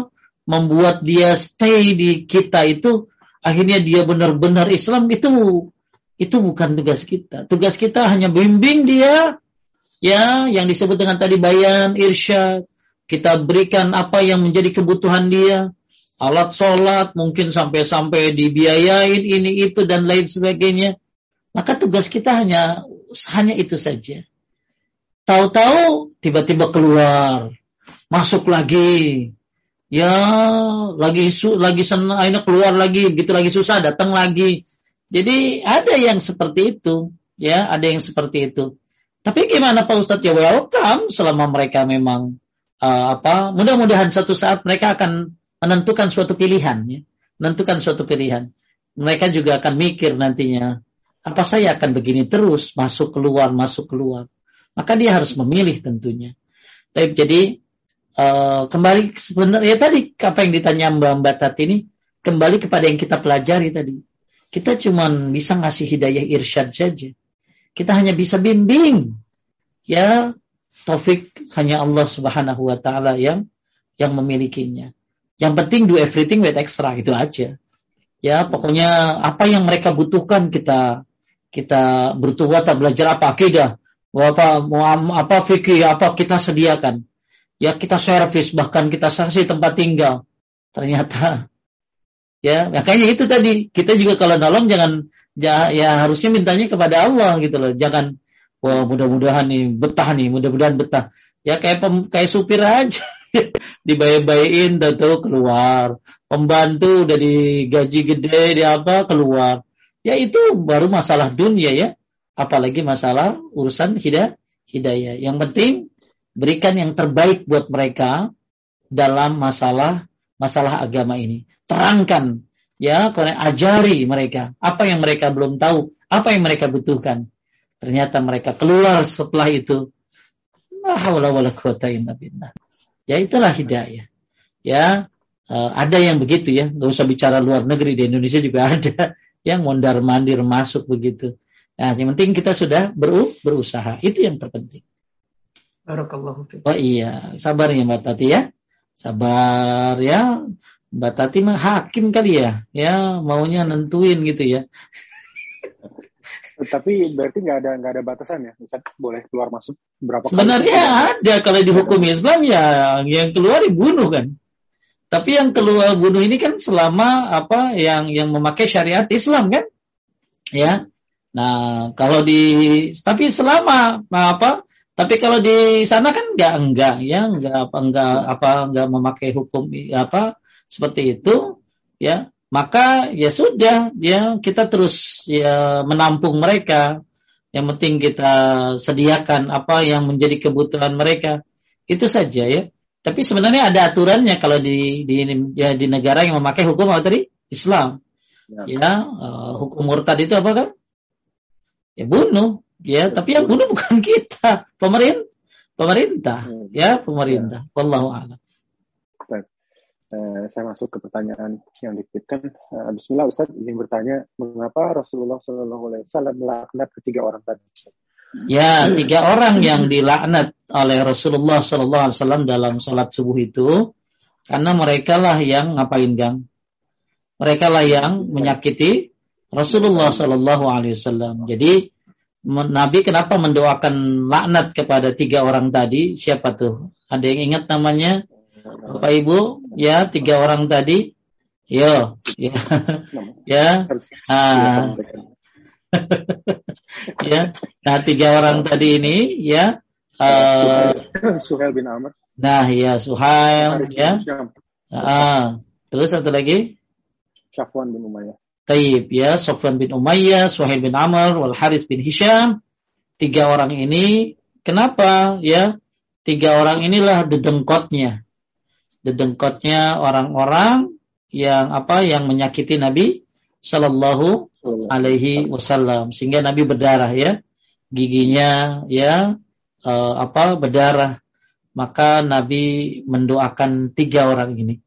Speaker 2: membuat dia stay di kita itu akhirnya dia benar-benar Islam itu itu bukan tugas kita. Tugas kita hanya bimbing dia ya yang disebut dengan tadi bayan irsyad. Kita berikan apa yang menjadi kebutuhan dia. Alat sholat mungkin sampai-sampai dibiayain ini itu dan lain sebagainya. Maka tugas kita hanya hanya itu saja. Tahu-tahu tiba-tiba keluar, masuk lagi, ya lagi su, lagi senang akhirnya keluar lagi. Gitu lagi susah datang lagi. Jadi ada yang seperti itu. Ya ada yang seperti itu. Tapi gimana Pak Ustadz? Ya welcome. Selama mereka memang uh, apa mudah-mudahan satu saat mereka akan menentukan suatu pilihan ya. Menentukan suatu pilihan. Mereka juga akan mikir nantinya apa saya akan begini terus? Masuk keluar masuk keluar maka dia harus memilih tentunya Tapi jadi uh, kembali sebenarnya tadi apa yang ditanya Mbak Mbak Tati ini kembali kepada yang kita pelajari tadi. Kita cuma bisa ngasih hidayah irsyad saja. Kita hanya bisa bimbing. Ya, taufik hanya Allah Subhanahu wa taala yang yang memilikinya. Yang penting do everything with extra itu aja. Ya, pokoknya apa yang mereka butuhkan kita kita bertuah belajar apa akidah, apa apa fikih, apa kita sediakan? Ya kita servis bahkan kita saksi tempat tinggal. Ternyata ya makanya itu tadi. Kita juga kalau nolong jangan ya, ya harusnya mintanya kepada Allah gitu loh. Jangan wah mudah-mudahan nih betah nih mudah-mudahan betah. Ya kayak pem, kayak supir aja. Dibayar-bayarin tuh keluar. Pembantu udah digaji gede di apa keluar. Ya itu baru masalah dunia ya apalagi masalah urusan hidayah hidayah yang penting berikan yang terbaik buat mereka dalam masalah masalah agama ini. Terangkan ya, ajari mereka apa yang mereka belum tahu, apa yang mereka butuhkan. Ternyata mereka keluar setelah itu. Ya itulah hidayah. Ya, uh, ada yang begitu ya, nggak usah bicara luar negeri di Indonesia juga ada yang mondar mandir masuk begitu. Nah, yang penting kita sudah berusaha, itu yang terpenting.
Speaker 3: Barakallahu fiik.
Speaker 2: Oh iya, sabar ya Mbak Tati ya. Sabar ya. Mbak Tati mah hakim kali ya. Ya, maunya nentuin gitu ya.
Speaker 1: Tapi berarti nggak ada nggak ada batasan ya, Misal boleh keluar masuk berapa
Speaker 2: Sebenarnya kali? ada kalau di hukum Islam ya yang keluar dibunuh kan. Tapi yang keluar bunuh ini kan selama apa yang yang memakai syariat Islam kan, ya. Nah kalau di tapi selama apa tapi kalau di sana kan enggak enggak ya enggak apa enggak apa enggak memakai hukum apa seperti itu ya maka ya sudah ya kita terus ya menampung mereka Yang penting kita sediakan apa yang menjadi kebutuhan mereka. Itu saja ya. Tapi sebenarnya ada aturannya kalau di di ya di negara yang memakai hukum apa tadi? Islam. Ya, ya uh, hukum murtad itu apa kan? Ya bunuh. Ya, tapi yang bunuh bukan kita, pemerintah. Pemerintah, ya, pemerintah. Ya. Wallahu a'lam.
Speaker 1: Uh, saya masuk ke pertanyaan yang dititipkan. Uh, Bismillah Ustaz ingin bertanya mengapa Rasulullah Shallallahu Alaihi Wasallam melaknat ketiga orang tadi?
Speaker 2: Ya, tiga orang yang dilaknat oleh Rasulullah Sallallahu Alaihi Wasallam dalam sholat subuh itu karena mereka lah yang ngapain gang? Mereka lah yang menyakiti Rasulullah Sallallahu Alaihi Wasallam. Jadi Nabi kenapa mendoakan laknat kepada tiga orang tadi? Siapa tuh? Ada yang ingat namanya? Bapak Ibu? Ya, tiga orang tadi. Yo, ya, ya. Ah, ya. Nah, tiga orang tadi ini ya uh,
Speaker 1: Suhail bin Amr.
Speaker 2: Nah, ya Suhail ya. Ah, terus satu lagi?
Speaker 1: Syafwan bin Umayyah.
Speaker 2: Taib ya, Sofwan bin Umayyah, Suhail bin Amr, Wal Haris bin Hisham. Tiga orang ini kenapa ya? Tiga orang inilah dedengkotnya. Dedengkotnya orang-orang yang apa yang menyakiti Nabi Shallallahu alaihi wasallam sehingga Nabi berdarah ya giginya ya uh, apa berdarah maka Nabi mendoakan tiga orang ini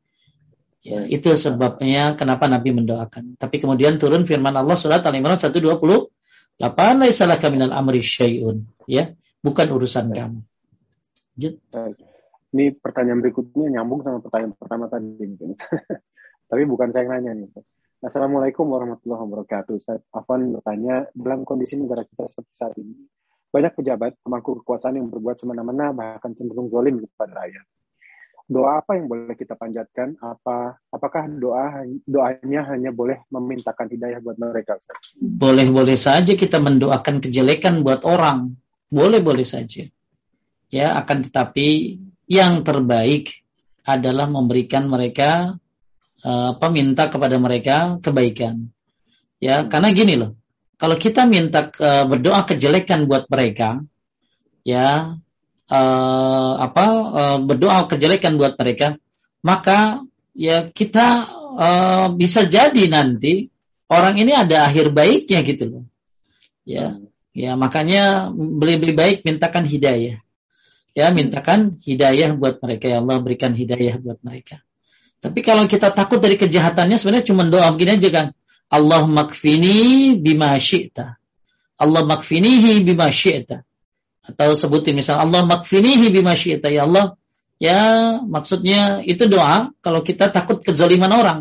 Speaker 2: ya itu sebabnya kenapa Nabi mendoakan. Tapi kemudian turun firman Allah surat Al-Imran 128 laisalah kaminal amri syai'un. Ya bukan urusan kamu.
Speaker 1: Ini pertanyaan berikutnya nyambung sama pertanyaan pertama tadi tapi bukan saya yang nanya nih. Assalamualaikum warahmatullahi wabarakatuh. Saya Afan bertanya, dalam kondisi negara kita seperti saat ini, banyak pejabat pemangku kekuasaan yang berbuat semena-mena bahkan cenderung zolim kepada rakyat. Doa apa yang boleh kita panjatkan? Apa apakah doa doanya hanya boleh memintakan hidayah buat mereka?
Speaker 2: Boleh-boleh saja kita mendoakan kejelekan buat orang. Boleh-boleh saja. Ya, akan tetapi yang terbaik adalah memberikan mereka apa minta kepada mereka kebaikan. Ya, karena gini loh. Kalau kita minta uh, berdoa kejelekan buat mereka, ya uh, apa uh, berdoa kejelekan buat mereka, maka ya kita uh, bisa jadi nanti orang ini ada akhir baiknya gitu loh. Ya, ya makanya lebih baik mintakan hidayah. Ya, mintakan hidayah buat mereka ya Allah berikan hidayah buat mereka. Tapi kalau kita takut dari kejahatannya sebenarnya cuma doa begini aja kan. Allah makfini bima syi'ta. Allah makfinihi bima syi'ta. Atau sebutin misal Allah makfinihi bima syi'ta. Ya Allah, ya maksudnya itu doa kalau kita takut kezaliman orang.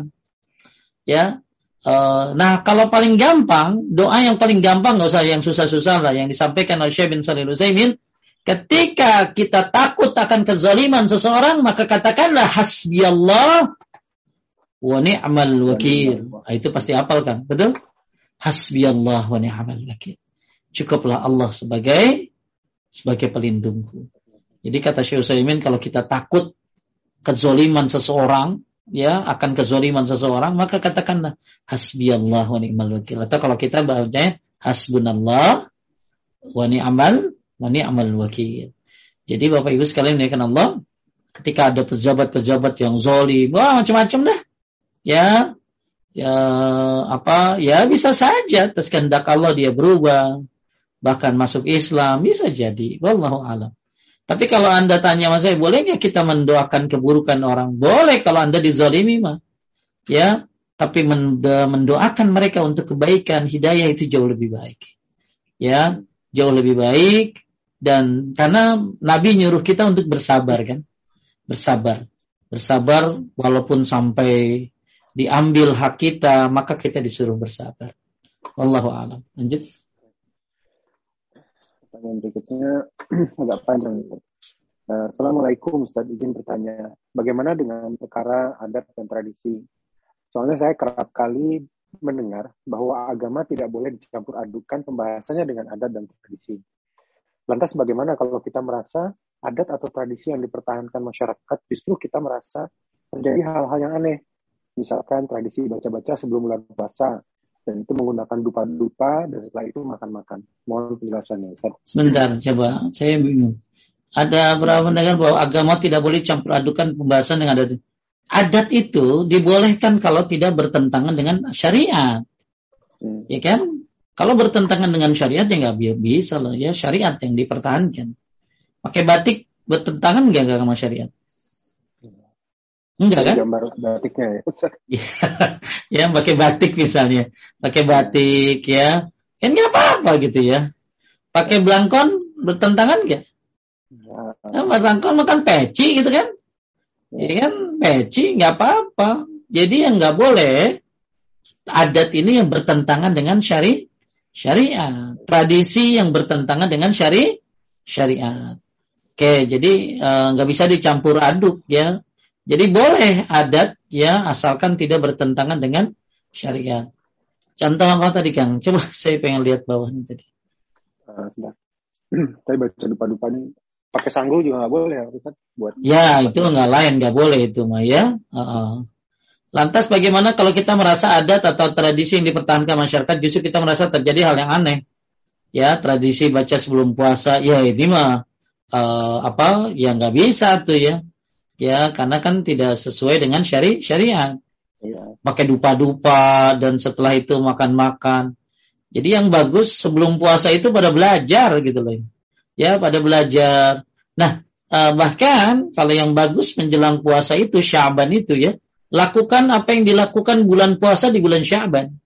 Speaker 2: Ya, Uh, nah, kalau paling gampang, doa yang paling gampang nggak usah yang susah-susah lah, yang disampaikan oleh Syekh bin Salih Utsaimin, Ketika kita takut akan kezaliman seseorang, maka katakanlah hasbi Allah wa ni'mal wakil. Nah, itu pasti hafal kan? Betul? Hasbi Allah wa ni'mal wakil. Cukuplah Allah sebagai sebagai pelindungku. Jadi kata Syekh Utsaimin kalau kita takut kezaliman seseorang, ya akan kezaliman seseorang, maka katakanlah hasbi Allah wa ni'mal wakil. Atau kalau kita bacanya hasbunallah wa ni'mal Mani amal wakil. Jadi Bapak Ibu sekalian menaikkan Allah, ketika ada pejabat-pejabat yang zolim, wah macam-macam dah. Ya, ya apa, ya bisa saja atas kehendak Allah dia berubah, bahkan masuk Islam bisa jadi. Wallahu alam. Tapi kalau anda tanya mas saya, boleh nggak kita mendoakan keburukan orang? Boleh kalau anda dizalimi mah. Ya, tapi mendoakan mereka untuk kebaikan, hidayah itu jauh lebih baik. Ya, jauh lebih baik dan karena Nabi nyuruh kita untuk bersabar kan bersabar bersabar walaupun sampai diambil hak kita maka kita disuruh bersabar Wallahu alam lanjut
Speaker 1: pertanyaan berikutnya agak panjang uh, Assalamualaikum Ustaz. Izin bertanya bagaimana dengan perkara adat dan tradisi? Soalnya saya kerap kali mendengar bahwa agama tidak boleh dicampur adukan pembahasannya dengan adat dan tradisi. Lantas bagaimana kalau kita merasa adat atau tradisi yang dipertahankan masyarakat justru kita merasa terjadi hal-hal yang aneh. Misalkan tradisi baca-baca sebelum bulan puasa dan itu menggunakan dupa-dupa dan setelah itu makan-makan. Mohon penjelasannya.
Speaker 2: Sebentar, coba. Saya bingung. Ada berapa pendengar bahwa agama tidak boleh campur adukan pembahasan dengan adat. Adat itu dibolehkan kalau tidak bertentangan dengan syariat. Hmm. Ya kan? Kalau bertentangan dengan syariat ya nggak bisa loh ya syariat yang dipertahankan. Pakai batik bertentangan nggak sama syariat? Enggak kan?
Speaker 1: Gambar batiknya ya.
Speaker 2: ya pakai batik misalnya, pakai batik ya, kan nggak apa-apa gitu ya. Pakai belangkon bertentangan nggak? Ya, belangkon makan peci gitu kan? Ya kan peci nggak apa-apa. Jadi yang nggak boleh adat ini yang bertentangan dengan syari syariat, tradisi yang bertentangan dengan syari syariat. Oke, jadi eh, nggak uh, bisa dicampur aduk ya jadi boleh adat ya asalkan tidak bertentangan dengan syariat. Contoh apa tadi Kang? Coba saya pengen lihat bawahnya tadi.
Speaker 1: Uh, Tadi baca dupa-dupa ini pakai sanggul juga nggak boleh ya Ustaz
Speaker 2: buat. Ya itu nggak lain nggak boleh itu mah ya. Uh -uh. Lantas bagaimana kalau kita merasa adat atau tradisi yang dipertahankan masyarakat justru kita merasa terjadi hal yang aneh? Ya tradisi baca sebelum puasa ya ini mah uh, apa ya nggak bisa tuh ya ya karena kan tidak sesuai dengan syari syariat. Ya. Pakai dupa-dupa dan setelah itu makan-makan. Jadi yang bagus sebelum puasa itu pada belajar gitu loh. Ya, pada belajar. Nah, eh, bahkan kalau yang bagus menjelang puasa itu Syaban itu ya, lakukan apa yang dilakukan bulan puasa di bulan Syaban.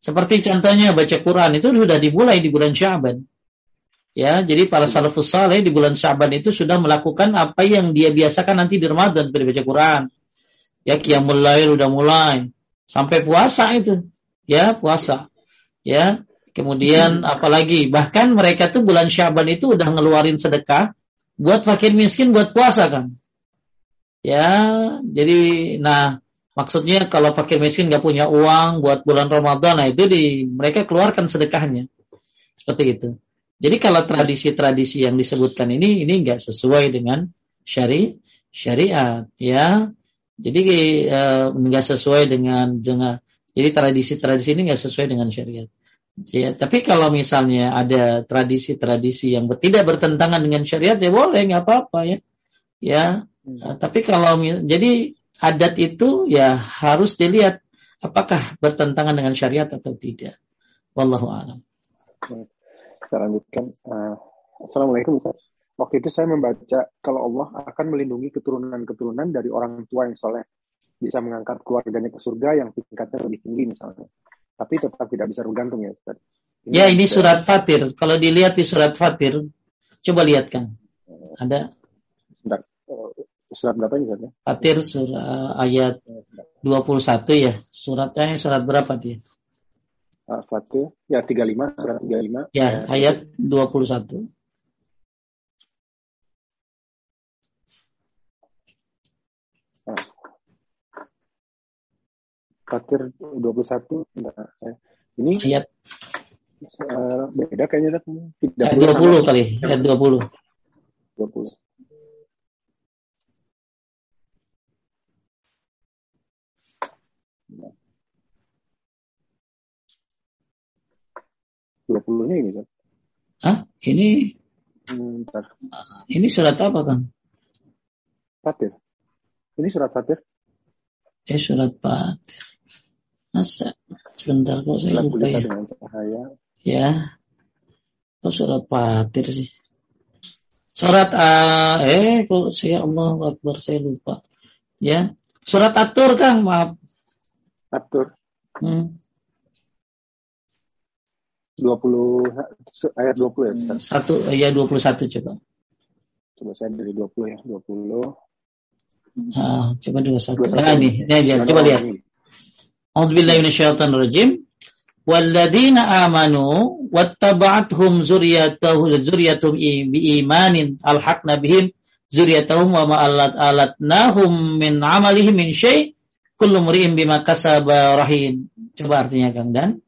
Speaker 2: Seperti contohnya baca Quran itu sudah dimulai di bulan Syaban. Ya, jadi para salafus saleh di bulan Syaban itu sudah melakukan apa yang dia biasakan nanti di Ramadan seperti baca Quran. Ya, qiyamul lail udah mulai sampai puasa itu. Ya, puasa. Ya, kemudian hmm. apalagi bahkan mereka tuh bulan Syaban itu udah ngeluarin sedekah buat fakir miskin buat puasa kan. Ya, jadi nah maksudnya kalau fakir miskin nggak punya uang buat bulan Ramadan, nah itu di mereka keluarkan sedekahnya. Seperti itu. Jadi kalau tradisi-tradisi yang disebutkan ini ini enggak sesuai dengan syari syariat ya. Jadi enggak uh, sesuai dengan dengan jadi tradisi-tradisi ini enggak sesuai dengan syariat. Ya, tapi kalau misalnya ada tradisi-tradisi yang tidak bertentangan dengan syariat ya boleh nggak apa-apa ya. Ya, hmm. tapi kalau jadi adat itu ya harus dilihat apakah bertentangan dengan syariat atau tidak. Wallahu a'lam.
Speaker 1: Hmm. Saya lanjutkan. Uh, Assalamualaikum Ustaz. Waktu itu saya membaca kalau Allah akan melindungi keturunan-keturunan dari orang tua yang soleh. Bisa mengangkat keluarganya ke surga yang tingkatnya lebih tinggi misalnya. Tapi tetap tidak bisa bergantung ya Ustaz.
Speaker 2: Ini ya ini surat Fatir. Kalau dilihat di surat Fatir, coba lihat kan. Ada.
Speaker 1: Sebentar. Eh, surat berapa ini Ustaz?
Speaker 2: Fatir surat ayat 21 ya. Suratnya surat berapa dia?
Speaker 1: Al-Fatih ya 35 surat 35
Speaker 2: ya ayat 21
Speaker 1: nah. Fatir 21 enggak eh. ini
Speaker 2: ayat.
Speaker 1: uh, beda kayaknya
Speaker 2: tidak ayat 20 kali ayat 20
Speaker 1: 20 20-nya ini kan?
Speaker 2: Hah? Ini hmm, ini surat apa kan?
Speaker 1: Fatir. Ini surat Fatir.
Speaker 2: Eh surat Fatir. Masa sebentar kok saya lupa ya. Ya. Kok surat Fatir sih? Surat A eh kok saya Allah Akbar saya lupa. Ya. Surat Atur Kang, maaf.
Speaker 1: Atur. Hmm. 20 ayat 20 ya.
Speaker 2: Satu ya 21 coba.
Speaker 1: Coba saya dari 20 ya, 20.
Speaker 2: Ah, coba 21. 21. Nah, ini, ini aja, coba lihat. A'udzubillahi minasyaitonir rajim. Walladzina amanu wattaba'athum zurriyatuhum zurriyatum biimanin alhaqna bihim zurriyatuhum wa ma alatnahum min amalihim min syai' kullu mri'in bima kasaba rahin. Coba artinya Kang Dan.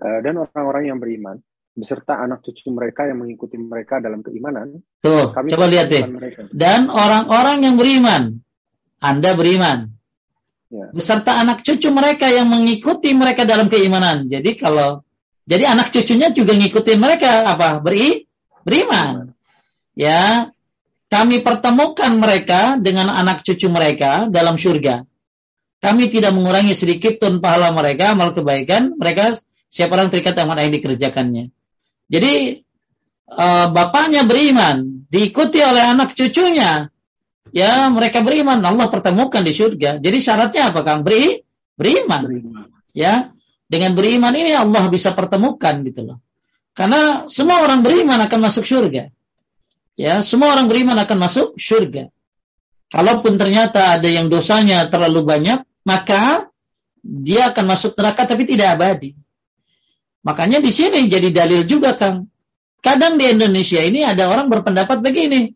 Speaker 1: Eh, dan orang-orang yang beriman beserta anak cucu mereka yang mengikuti mereka dalam keimanan.
Speaker 2: Tuh, kami coba lihat deh. Dan orang-orang yang beriman, Anda beriman. ya. beserta anak cucu mereka yang mengikuti mereka dalam keimanan. Jadi kalau jadi anak cucunya juga ngikutin mereka apa? Beri beriman. Ya, kami pertemukan mereka dengan anak cucu mereka dalam surga. Kami tidak mengurangi sedikit pun pahala mereka, amal kebaikan. Mereka siapa orang terikat amal yang dikerjakannya. Jadi uh, bapaknya beriman, diikuti oleh anak cucunya. Ya, mereka beriman, Allah pertemukan di surga. Jadi syaratnya apa, Kang? Beri, beriman. beriman. Ya, dengan beriman ini Allah bisa pertemukan gitu loh. Karena semua orang beriman akan masuk surga. Ya, semua orang beriman akan masuk surga. Kalaupun ternyata ada yang dosanya terlalu banyak, maka dia akan masuk neraka tapi tidak abadi. Makanya di sini jadi dalil juga Kang. Kadang di Indonesia ini ada orang berpendapat begini.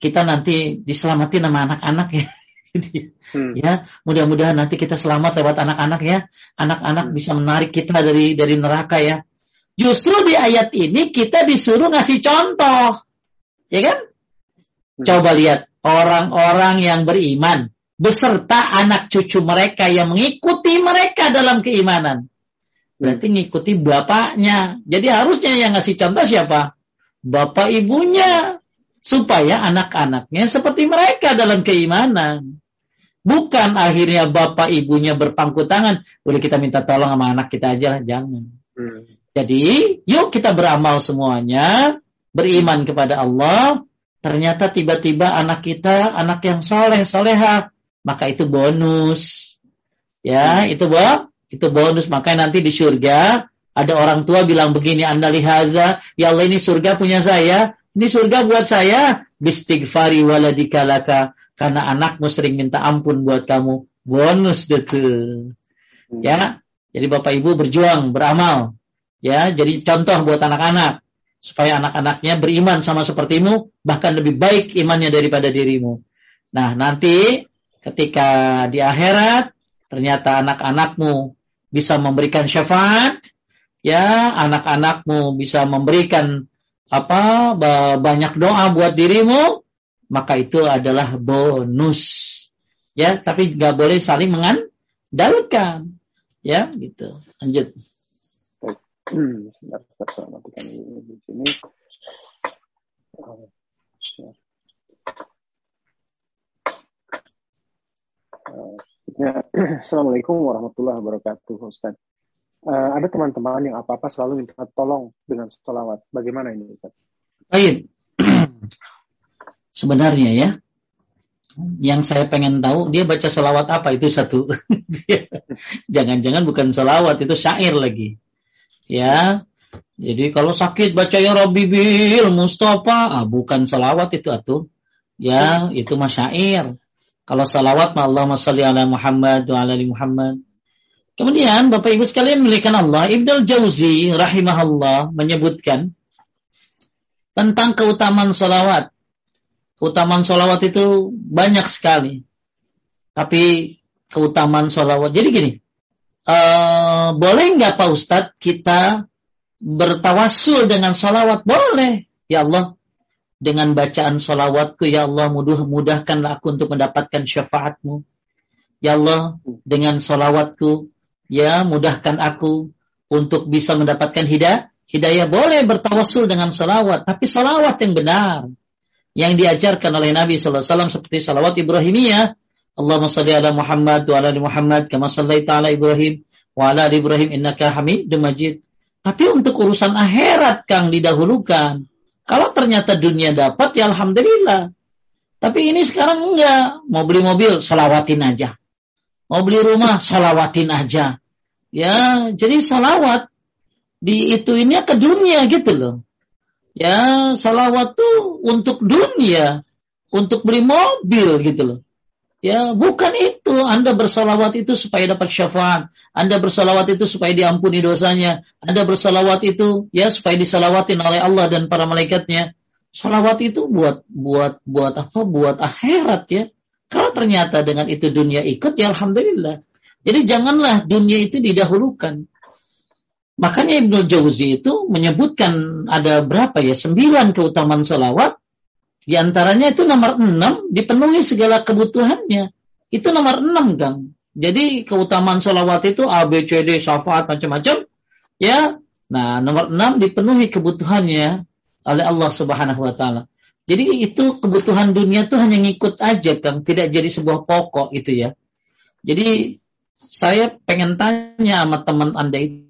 Speaker 2: Kita nanti diselamatin sama anak-anak ya. hmm. Ya, mudah-mudahan nanti kita selamat lewat anak-anak ya. Anak-anak hmm. bisa menarik kita dari dari neraka ya. Justru di ayat ini kita disuruh ngasih contoh. Ya kan? Hmm. Coba lihat orang-orang yang beriman beserta anak cucu mereka yang mengikuti mereka dalam keimanan. Berarti ngikuti bapaknya. Jadi harusnya yang ngasih contoh siapa? Bapak ibunya. Supaya anak-anaknya seperti mereka dalam keimanan. Bukan akhirnya bapak ibunya berpangku tangan. Boleh kita minta tolong sama anak kita aja lah. Jangan. Hmm. Jadi yuk kita beramal semuanya beriman kepada Allah, ternyata tiba-tiba anak kita anak yang soleh soleha, maka itu bonus. Ya, hmm. itu boh, itu bonus. Makanya nanti di surga ada orang tua bilang begini, anda lihaza, ya Allah ini surga punya saya, ini surga buat saya, bistighfari waladikalaka, karena anakmu sering minta ampun buat kamu, bonus deh Hmm. Ya, jadi bapak ibu berjuang, beramal, ya, jadi contoh buat anak-anak. Supaya anak-anaknya beriman sama sepertimu, bahkan lebih baik imannya daripada dirimu. Nah, nanti ketika di akhirat ternyata anak-anakmu bisa memberikan syafaat, ya, anak-anakmu bisa memberikan apa banyak doa buat dirimu, maka itu adalah bonus. Ya, tapi nggak boleh saling mengandalkan. Ya, gitu. Lanjut. Sini.
Speaker 1: Ya, Assalamualaikum warahmatullahi wabarakatuh, Ustaz. Uh, ada teman-teman yang apa-apa selalu minta tolong dengan sholawat. Bagaimana ini, Ustaz?
Speaker 2: Baik. Sebenarnya ya, yang saya pengen tahu dia baca sholawat apa itu satu. Jangan-jangan bukan sholawat itu syair lagi ya jadi kalau sakit baca ya Rabbi bil Mustafa ah, bukan salawat itu atuh ya itu masyair kalau salawat ma Allahumma salli ala Muhammad wa ala Muhammad kemudian Bapak Ibu sekalian milikkan Allah Ibnu Jauzi rahimahullah menyebutkan tentang keutamaan salawat keutamaan salawat itu banyak sekali tapi keutamaan salawat jadi gini uh, boleh nggak Pak Ustadz kita bertawasul dengan sholawat? Boleh. Ya Allah, dengan bacaan sholawatku, Ya Allah, mudah mudahkanlah aku untuk mendapatkan syafaatmu. Ya Allah, dengan sholawatku, ya mudahkan aku untuk bisa mendapatkan hidayah. Hidayah boleh bertawasul dengan sholawat, tapi sholawat yang benar. Yang diajarkan oleh Nabi SAW seperti sholawat Ibrahimiyah Allahumma salli ala Muhammad wa ala Muhammad kama sallaita ala Ibrahim wa ala Ibrahim innaka Hamidum Majid. Tapi untuk urusan akhirat Kang didahulukan. Kalau ternyata dunia dapat ya alhamdulillah. Tapi ini sekarang enggak. Mau beli mobil, salawatin aja. Mau beli rumah, salawatin aja. Ya, jadi salawat di itu ini ke dunia gitu loh. Ya, salawat tuh untuk dunia, untuk beli mobil gitu loh. Ya, bukan itu. Anda bersalawat itu supaya dapat syafaat. Anda bersalawat itu supaya diampuni dosanya. Anda bersalawat itu ya supaya disalawatin oleh Allah dan para malaikatnya. Salawat itu buat buat buat apa? Buat akhirat ya. Kalau ternyata dengan itu dunia ikut ya alhamdulillah. Jadi janganlah dunia itu didahulukan. Makanya Ibnu Jauzi itu menyebutkan ada berapa ya? Sembilan keutamaan salawat di antaranya itu nomor enam dipenuhi segala kebutuhannya. Itu nomor enam, Kang. Jadi keutamaan sholawat itu A, B, C, D, syafaat macam-macam. Ya, nah nomor enam dipenuhi kebutuhannya oleh Allah Subhanahu Wa Taala. Jadi itu kebutuhan dunia tuh hanya ngikut aja, Kang. Tidak jadi sebuah pokok itu ya. Jadi saya pengen tanya sama teman anda itu,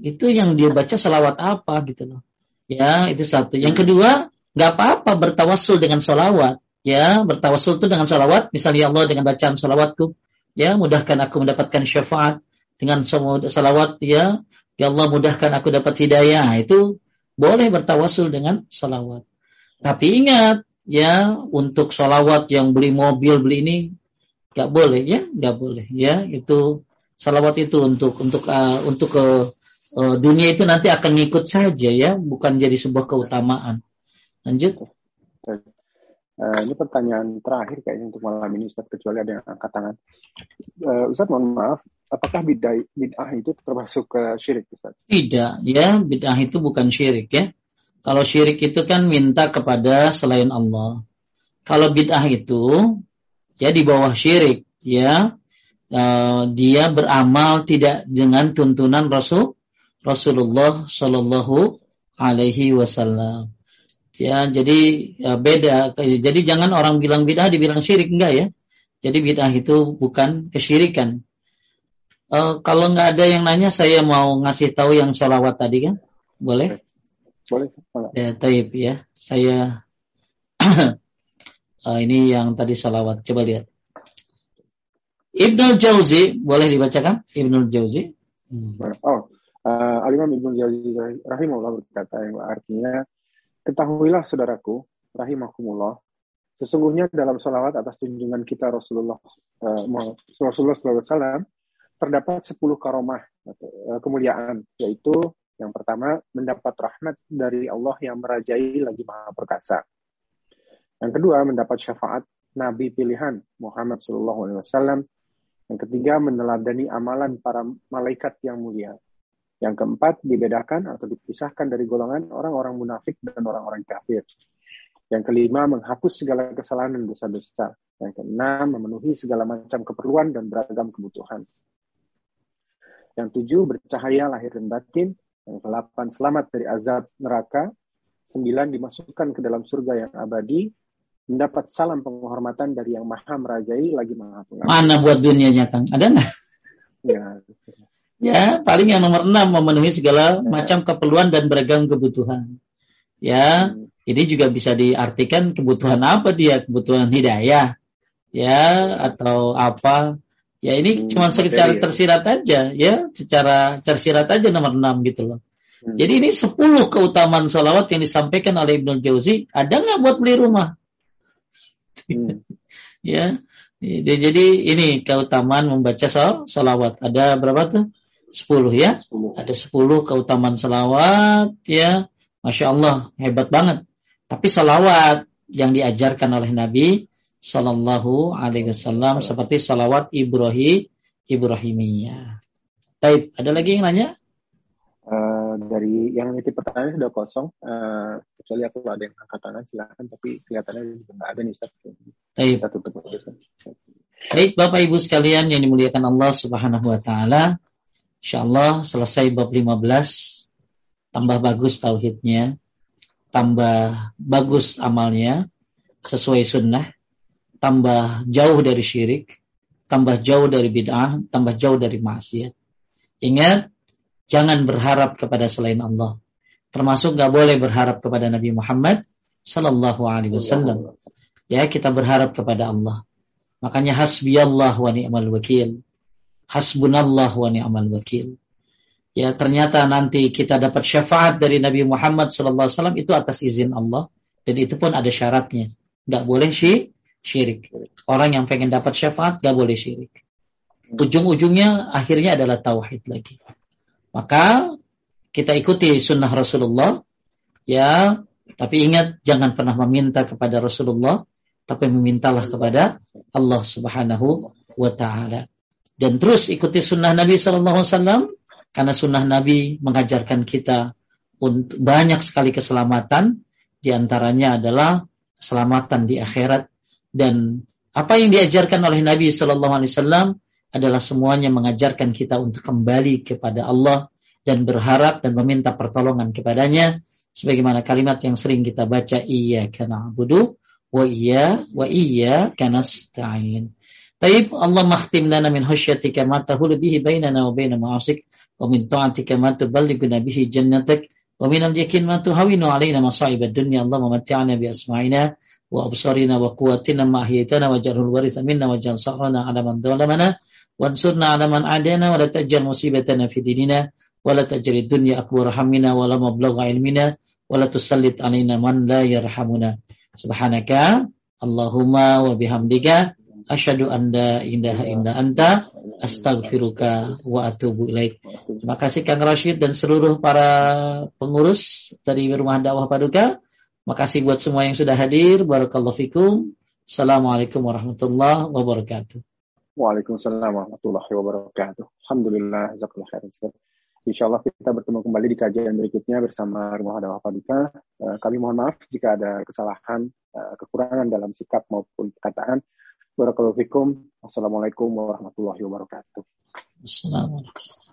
Speaker 2: itu yang dia baca salawat apa gitu loh. Ya itu satu. Yang kedua nggak apa-apa bertawasul dengan salawat ya bertawasul itu dengan salawat misalnya ya Allah dengan bacaan salawatku ya mudahkan aku mendapatkan syafaat dengan salawat ya. Ya Allah mudahkan aku dapat hidayah. Itu boleh bertawasul dengan salawat tapi ingat ya untuk salawat yang beli mobil beli ini nggak boleh ya. Nggak boleh ya. Itu salawat itu untuk untuk uh, untuk ke uh, dunia itu nanti akan ngikut saja ya bukan jadi sebuah keutamaan lanjut
Speaker 1: Uh, ini pertanyaan terakhir kayaknya untuk malam ini Ustaz, kecuali ada yang angkat tangan. Uh, Ustaz, mohon maaf, apakah bid'ah, bid'ah itu termasuk ke syirik Ustaz?
Speaker 2: Tidak, ya bid'ah itu bukan syirik ya. Kalau syirik itu kan minta kepada selain Allah. Kalau bid'ah itu ya di bawah syirik ya. Uh, dia beramal tidak dengan tuntunan Rasul Rasulullah Shallallahu Alaihi Wasallam. Ya, jadi ya beda. Jadi jangan orang bilang bid'ah dibilang syirik enggak ya. Jadi bid'ah itu bukan kesyirikan. Uh, kalau nggak ada yang nanya, saya mau ngasih tahu yang sholawat tadi kan, boleh?
Speaker 1: Boleh.
Speaker 2: Ya, taib ya. Saya uh, ini yang tadi sholawat. Coba lihat. Ibnul Jauzi boleh dibacakan? Ibnul Jauzi.
Speaker 1: Hmm. Oh, uh, Alimam Ibnul Jauzi rahimahullah berkata yang artinya Ketahuilah saudaraku, rahimakumullah, sesungguhnya dalam salawat atas junjungan kita Rasulullah uh, Rasulullah SAW terdapat 10 karomah uh, kemuliaan, yaitu yang pertama mendapat rahmat dari Allah yang merajai lagi maha perkasa. Yang kedua mendapat syafaat Nabi pilihan Muhammad SAW. Yang ketiga meneladani amalan para malaikat yang mulia. Yang keempat, dibedakan atau dipisahkan dari golongan orang-orang munafik dan orang-orang kafir. Yang kelima, menghapus segala kesalahan dan dosa-dosa. Yang keenam, memenuhi segala macam keperluan dan beragam kebutuhan. Yang tujuh, bercahaya lahir dan batin. Yang delapan, selamat dari azab neraka. Sembilan, dimasukkan ke dalam surga yang abadi. Mendapat salam penghormatan dari yang maha merajai lagi maha
Speaker 2: pengampun. Mana buat dunianya, Kang? Ada nggak? Ya. Ya, paling yang nomor enam memenuhi segala ya. macam keperluan dan beragam kebutuhan. Ya, hmm. ini juga bisa diartikan kebutuhan apa dia? Kebutuhan hidayah, ya, atau apa? Ya, ini hmm, cuma secara tersirat aja, ya, secara tersirat aja nomor enam gitu loh. Hmm. Jadi ini sepuluh keutamaan sholawat yang disampaikan oleh Ibnu Jauzi. Ada nggak buat beli rumah? Hmm. ya, jadi ini keutamaan membaca sholawat. Ada berapa tuh? 10 ya. 10. Ada 10 keutamaan salawat ya. Masya Allah hebat banget. Tapi salawat yang diajarkan oleh Nabi Sallallahu Alaihi Wasallam seperti salawat Ibrahim Ibrahimiyah. Baik, ada lagi yang nanya?
Speaker 1: Uh, dari yang itu pertanyaan sudah kosong, uh, kecuali aku ada yang angkat tangan silahkan, tapi kelihatannya juga nggak ada nih Ustaz.
Speaker 2: Baik. Kita tutup Baik, Bapak Ibu sekalian yang dimuliakan Allah Subhanahu Wa Taala, Insyaallah selesai bab 15 tambah bagus tauhidnya, tambah bagus amalnya sesuai sunnah, tambah jauh dari syirik, tambah jauh dari bid'ah, tambah jauh dari maksiat. Ingat, jangan berharap kepada selain Allah. Termasuk gak boleh berharap kepada Nabi Muhammad Sallallahu Alaihi Wasallam. Ya, kita berharap kepada Allah. Makanya hasbiyallah wa ni'mal wakil hasbunallah wa ni'mal wakil. Ya ternyata nanti kita dapat syafaat dari Nabi Muhammad SAW itu atas izin Allah dan itu pun ada syaratnya. Gak boleh syirik. Orang yang pengen dapat syafaat gak boleh syirik. Ujung-ujungnya akhirnya adalah tauhid lagi. Maka kita ikuti sunnah Rasulullah. Ya, tapi ingat jangan pernah meminta kepada Rasulullah, tapi memintalah kepada Allah Subhanahu wa taala dan terus ikuti sunnah Nabi Shallallahu Alaihi Wasallam karena sunnah Nabi mengajarkan kita untuk banyak sekali keselamatan di antaranya adalah keselamatan di akhirat dan Apa yang diajarkan oleh Nabi Shallallahu Alaihi Wasallam adalah semuanya mengajarkan kita untuk kembali kepada Allah dan berharap dan meminta pertolongan kepadanya sebagaimana kalimat yang sering kita baca iya karena budu wa iya wa iya karena stain. Taib Allah makhtim lana min khasyatika ma tahulu bihi bainana wa baina ma'asik wa min ta'atika ma tuballighuna bihi jannatak wa min al-yakin ma tuhawinu alaina masa'ib ad-dunya. Allah mat'ana bi asma'ina wa absarina wa quwwatina ma ahyaytana wa jalhul waritha minna wa jal sa'rana ala man dhalamana wansurna ala man adana wa la tajal musibatana fi dinina wa la tajal dunya akbar hamina wa la mablagha ilmina wa la tusallit alaina man la yarhamuna. Subhanaka Allahumma wa bihamdika asyhadu an la ilaha illa anta astaghfiruka wa atubu ilaik. Terima kasih Kang Rashid dan seluruh para pengurus dari Rumah Dakwah Paduka. Terima kasih buat semua yang sudah hadir. Barakallahu fikum. Assalamualaikum warahmatullahi wabarakatuh.
Speaker 1: Waalaikumsalam warahmatullahi wabarakatuh. Alhamdulillah, jazakallah khairan. Insya Allah kita bertemu kembali di kajian berikutnya bersama Rumah Dakwah Paduka. Eh, kami mohon maaf jika ada kesalahan, eh, kekurangan dalam sikap maupun perkataan. Barakallahu fikum. Assalamualaikum warahmatullahi wabarakatuh. Assalamualaikum.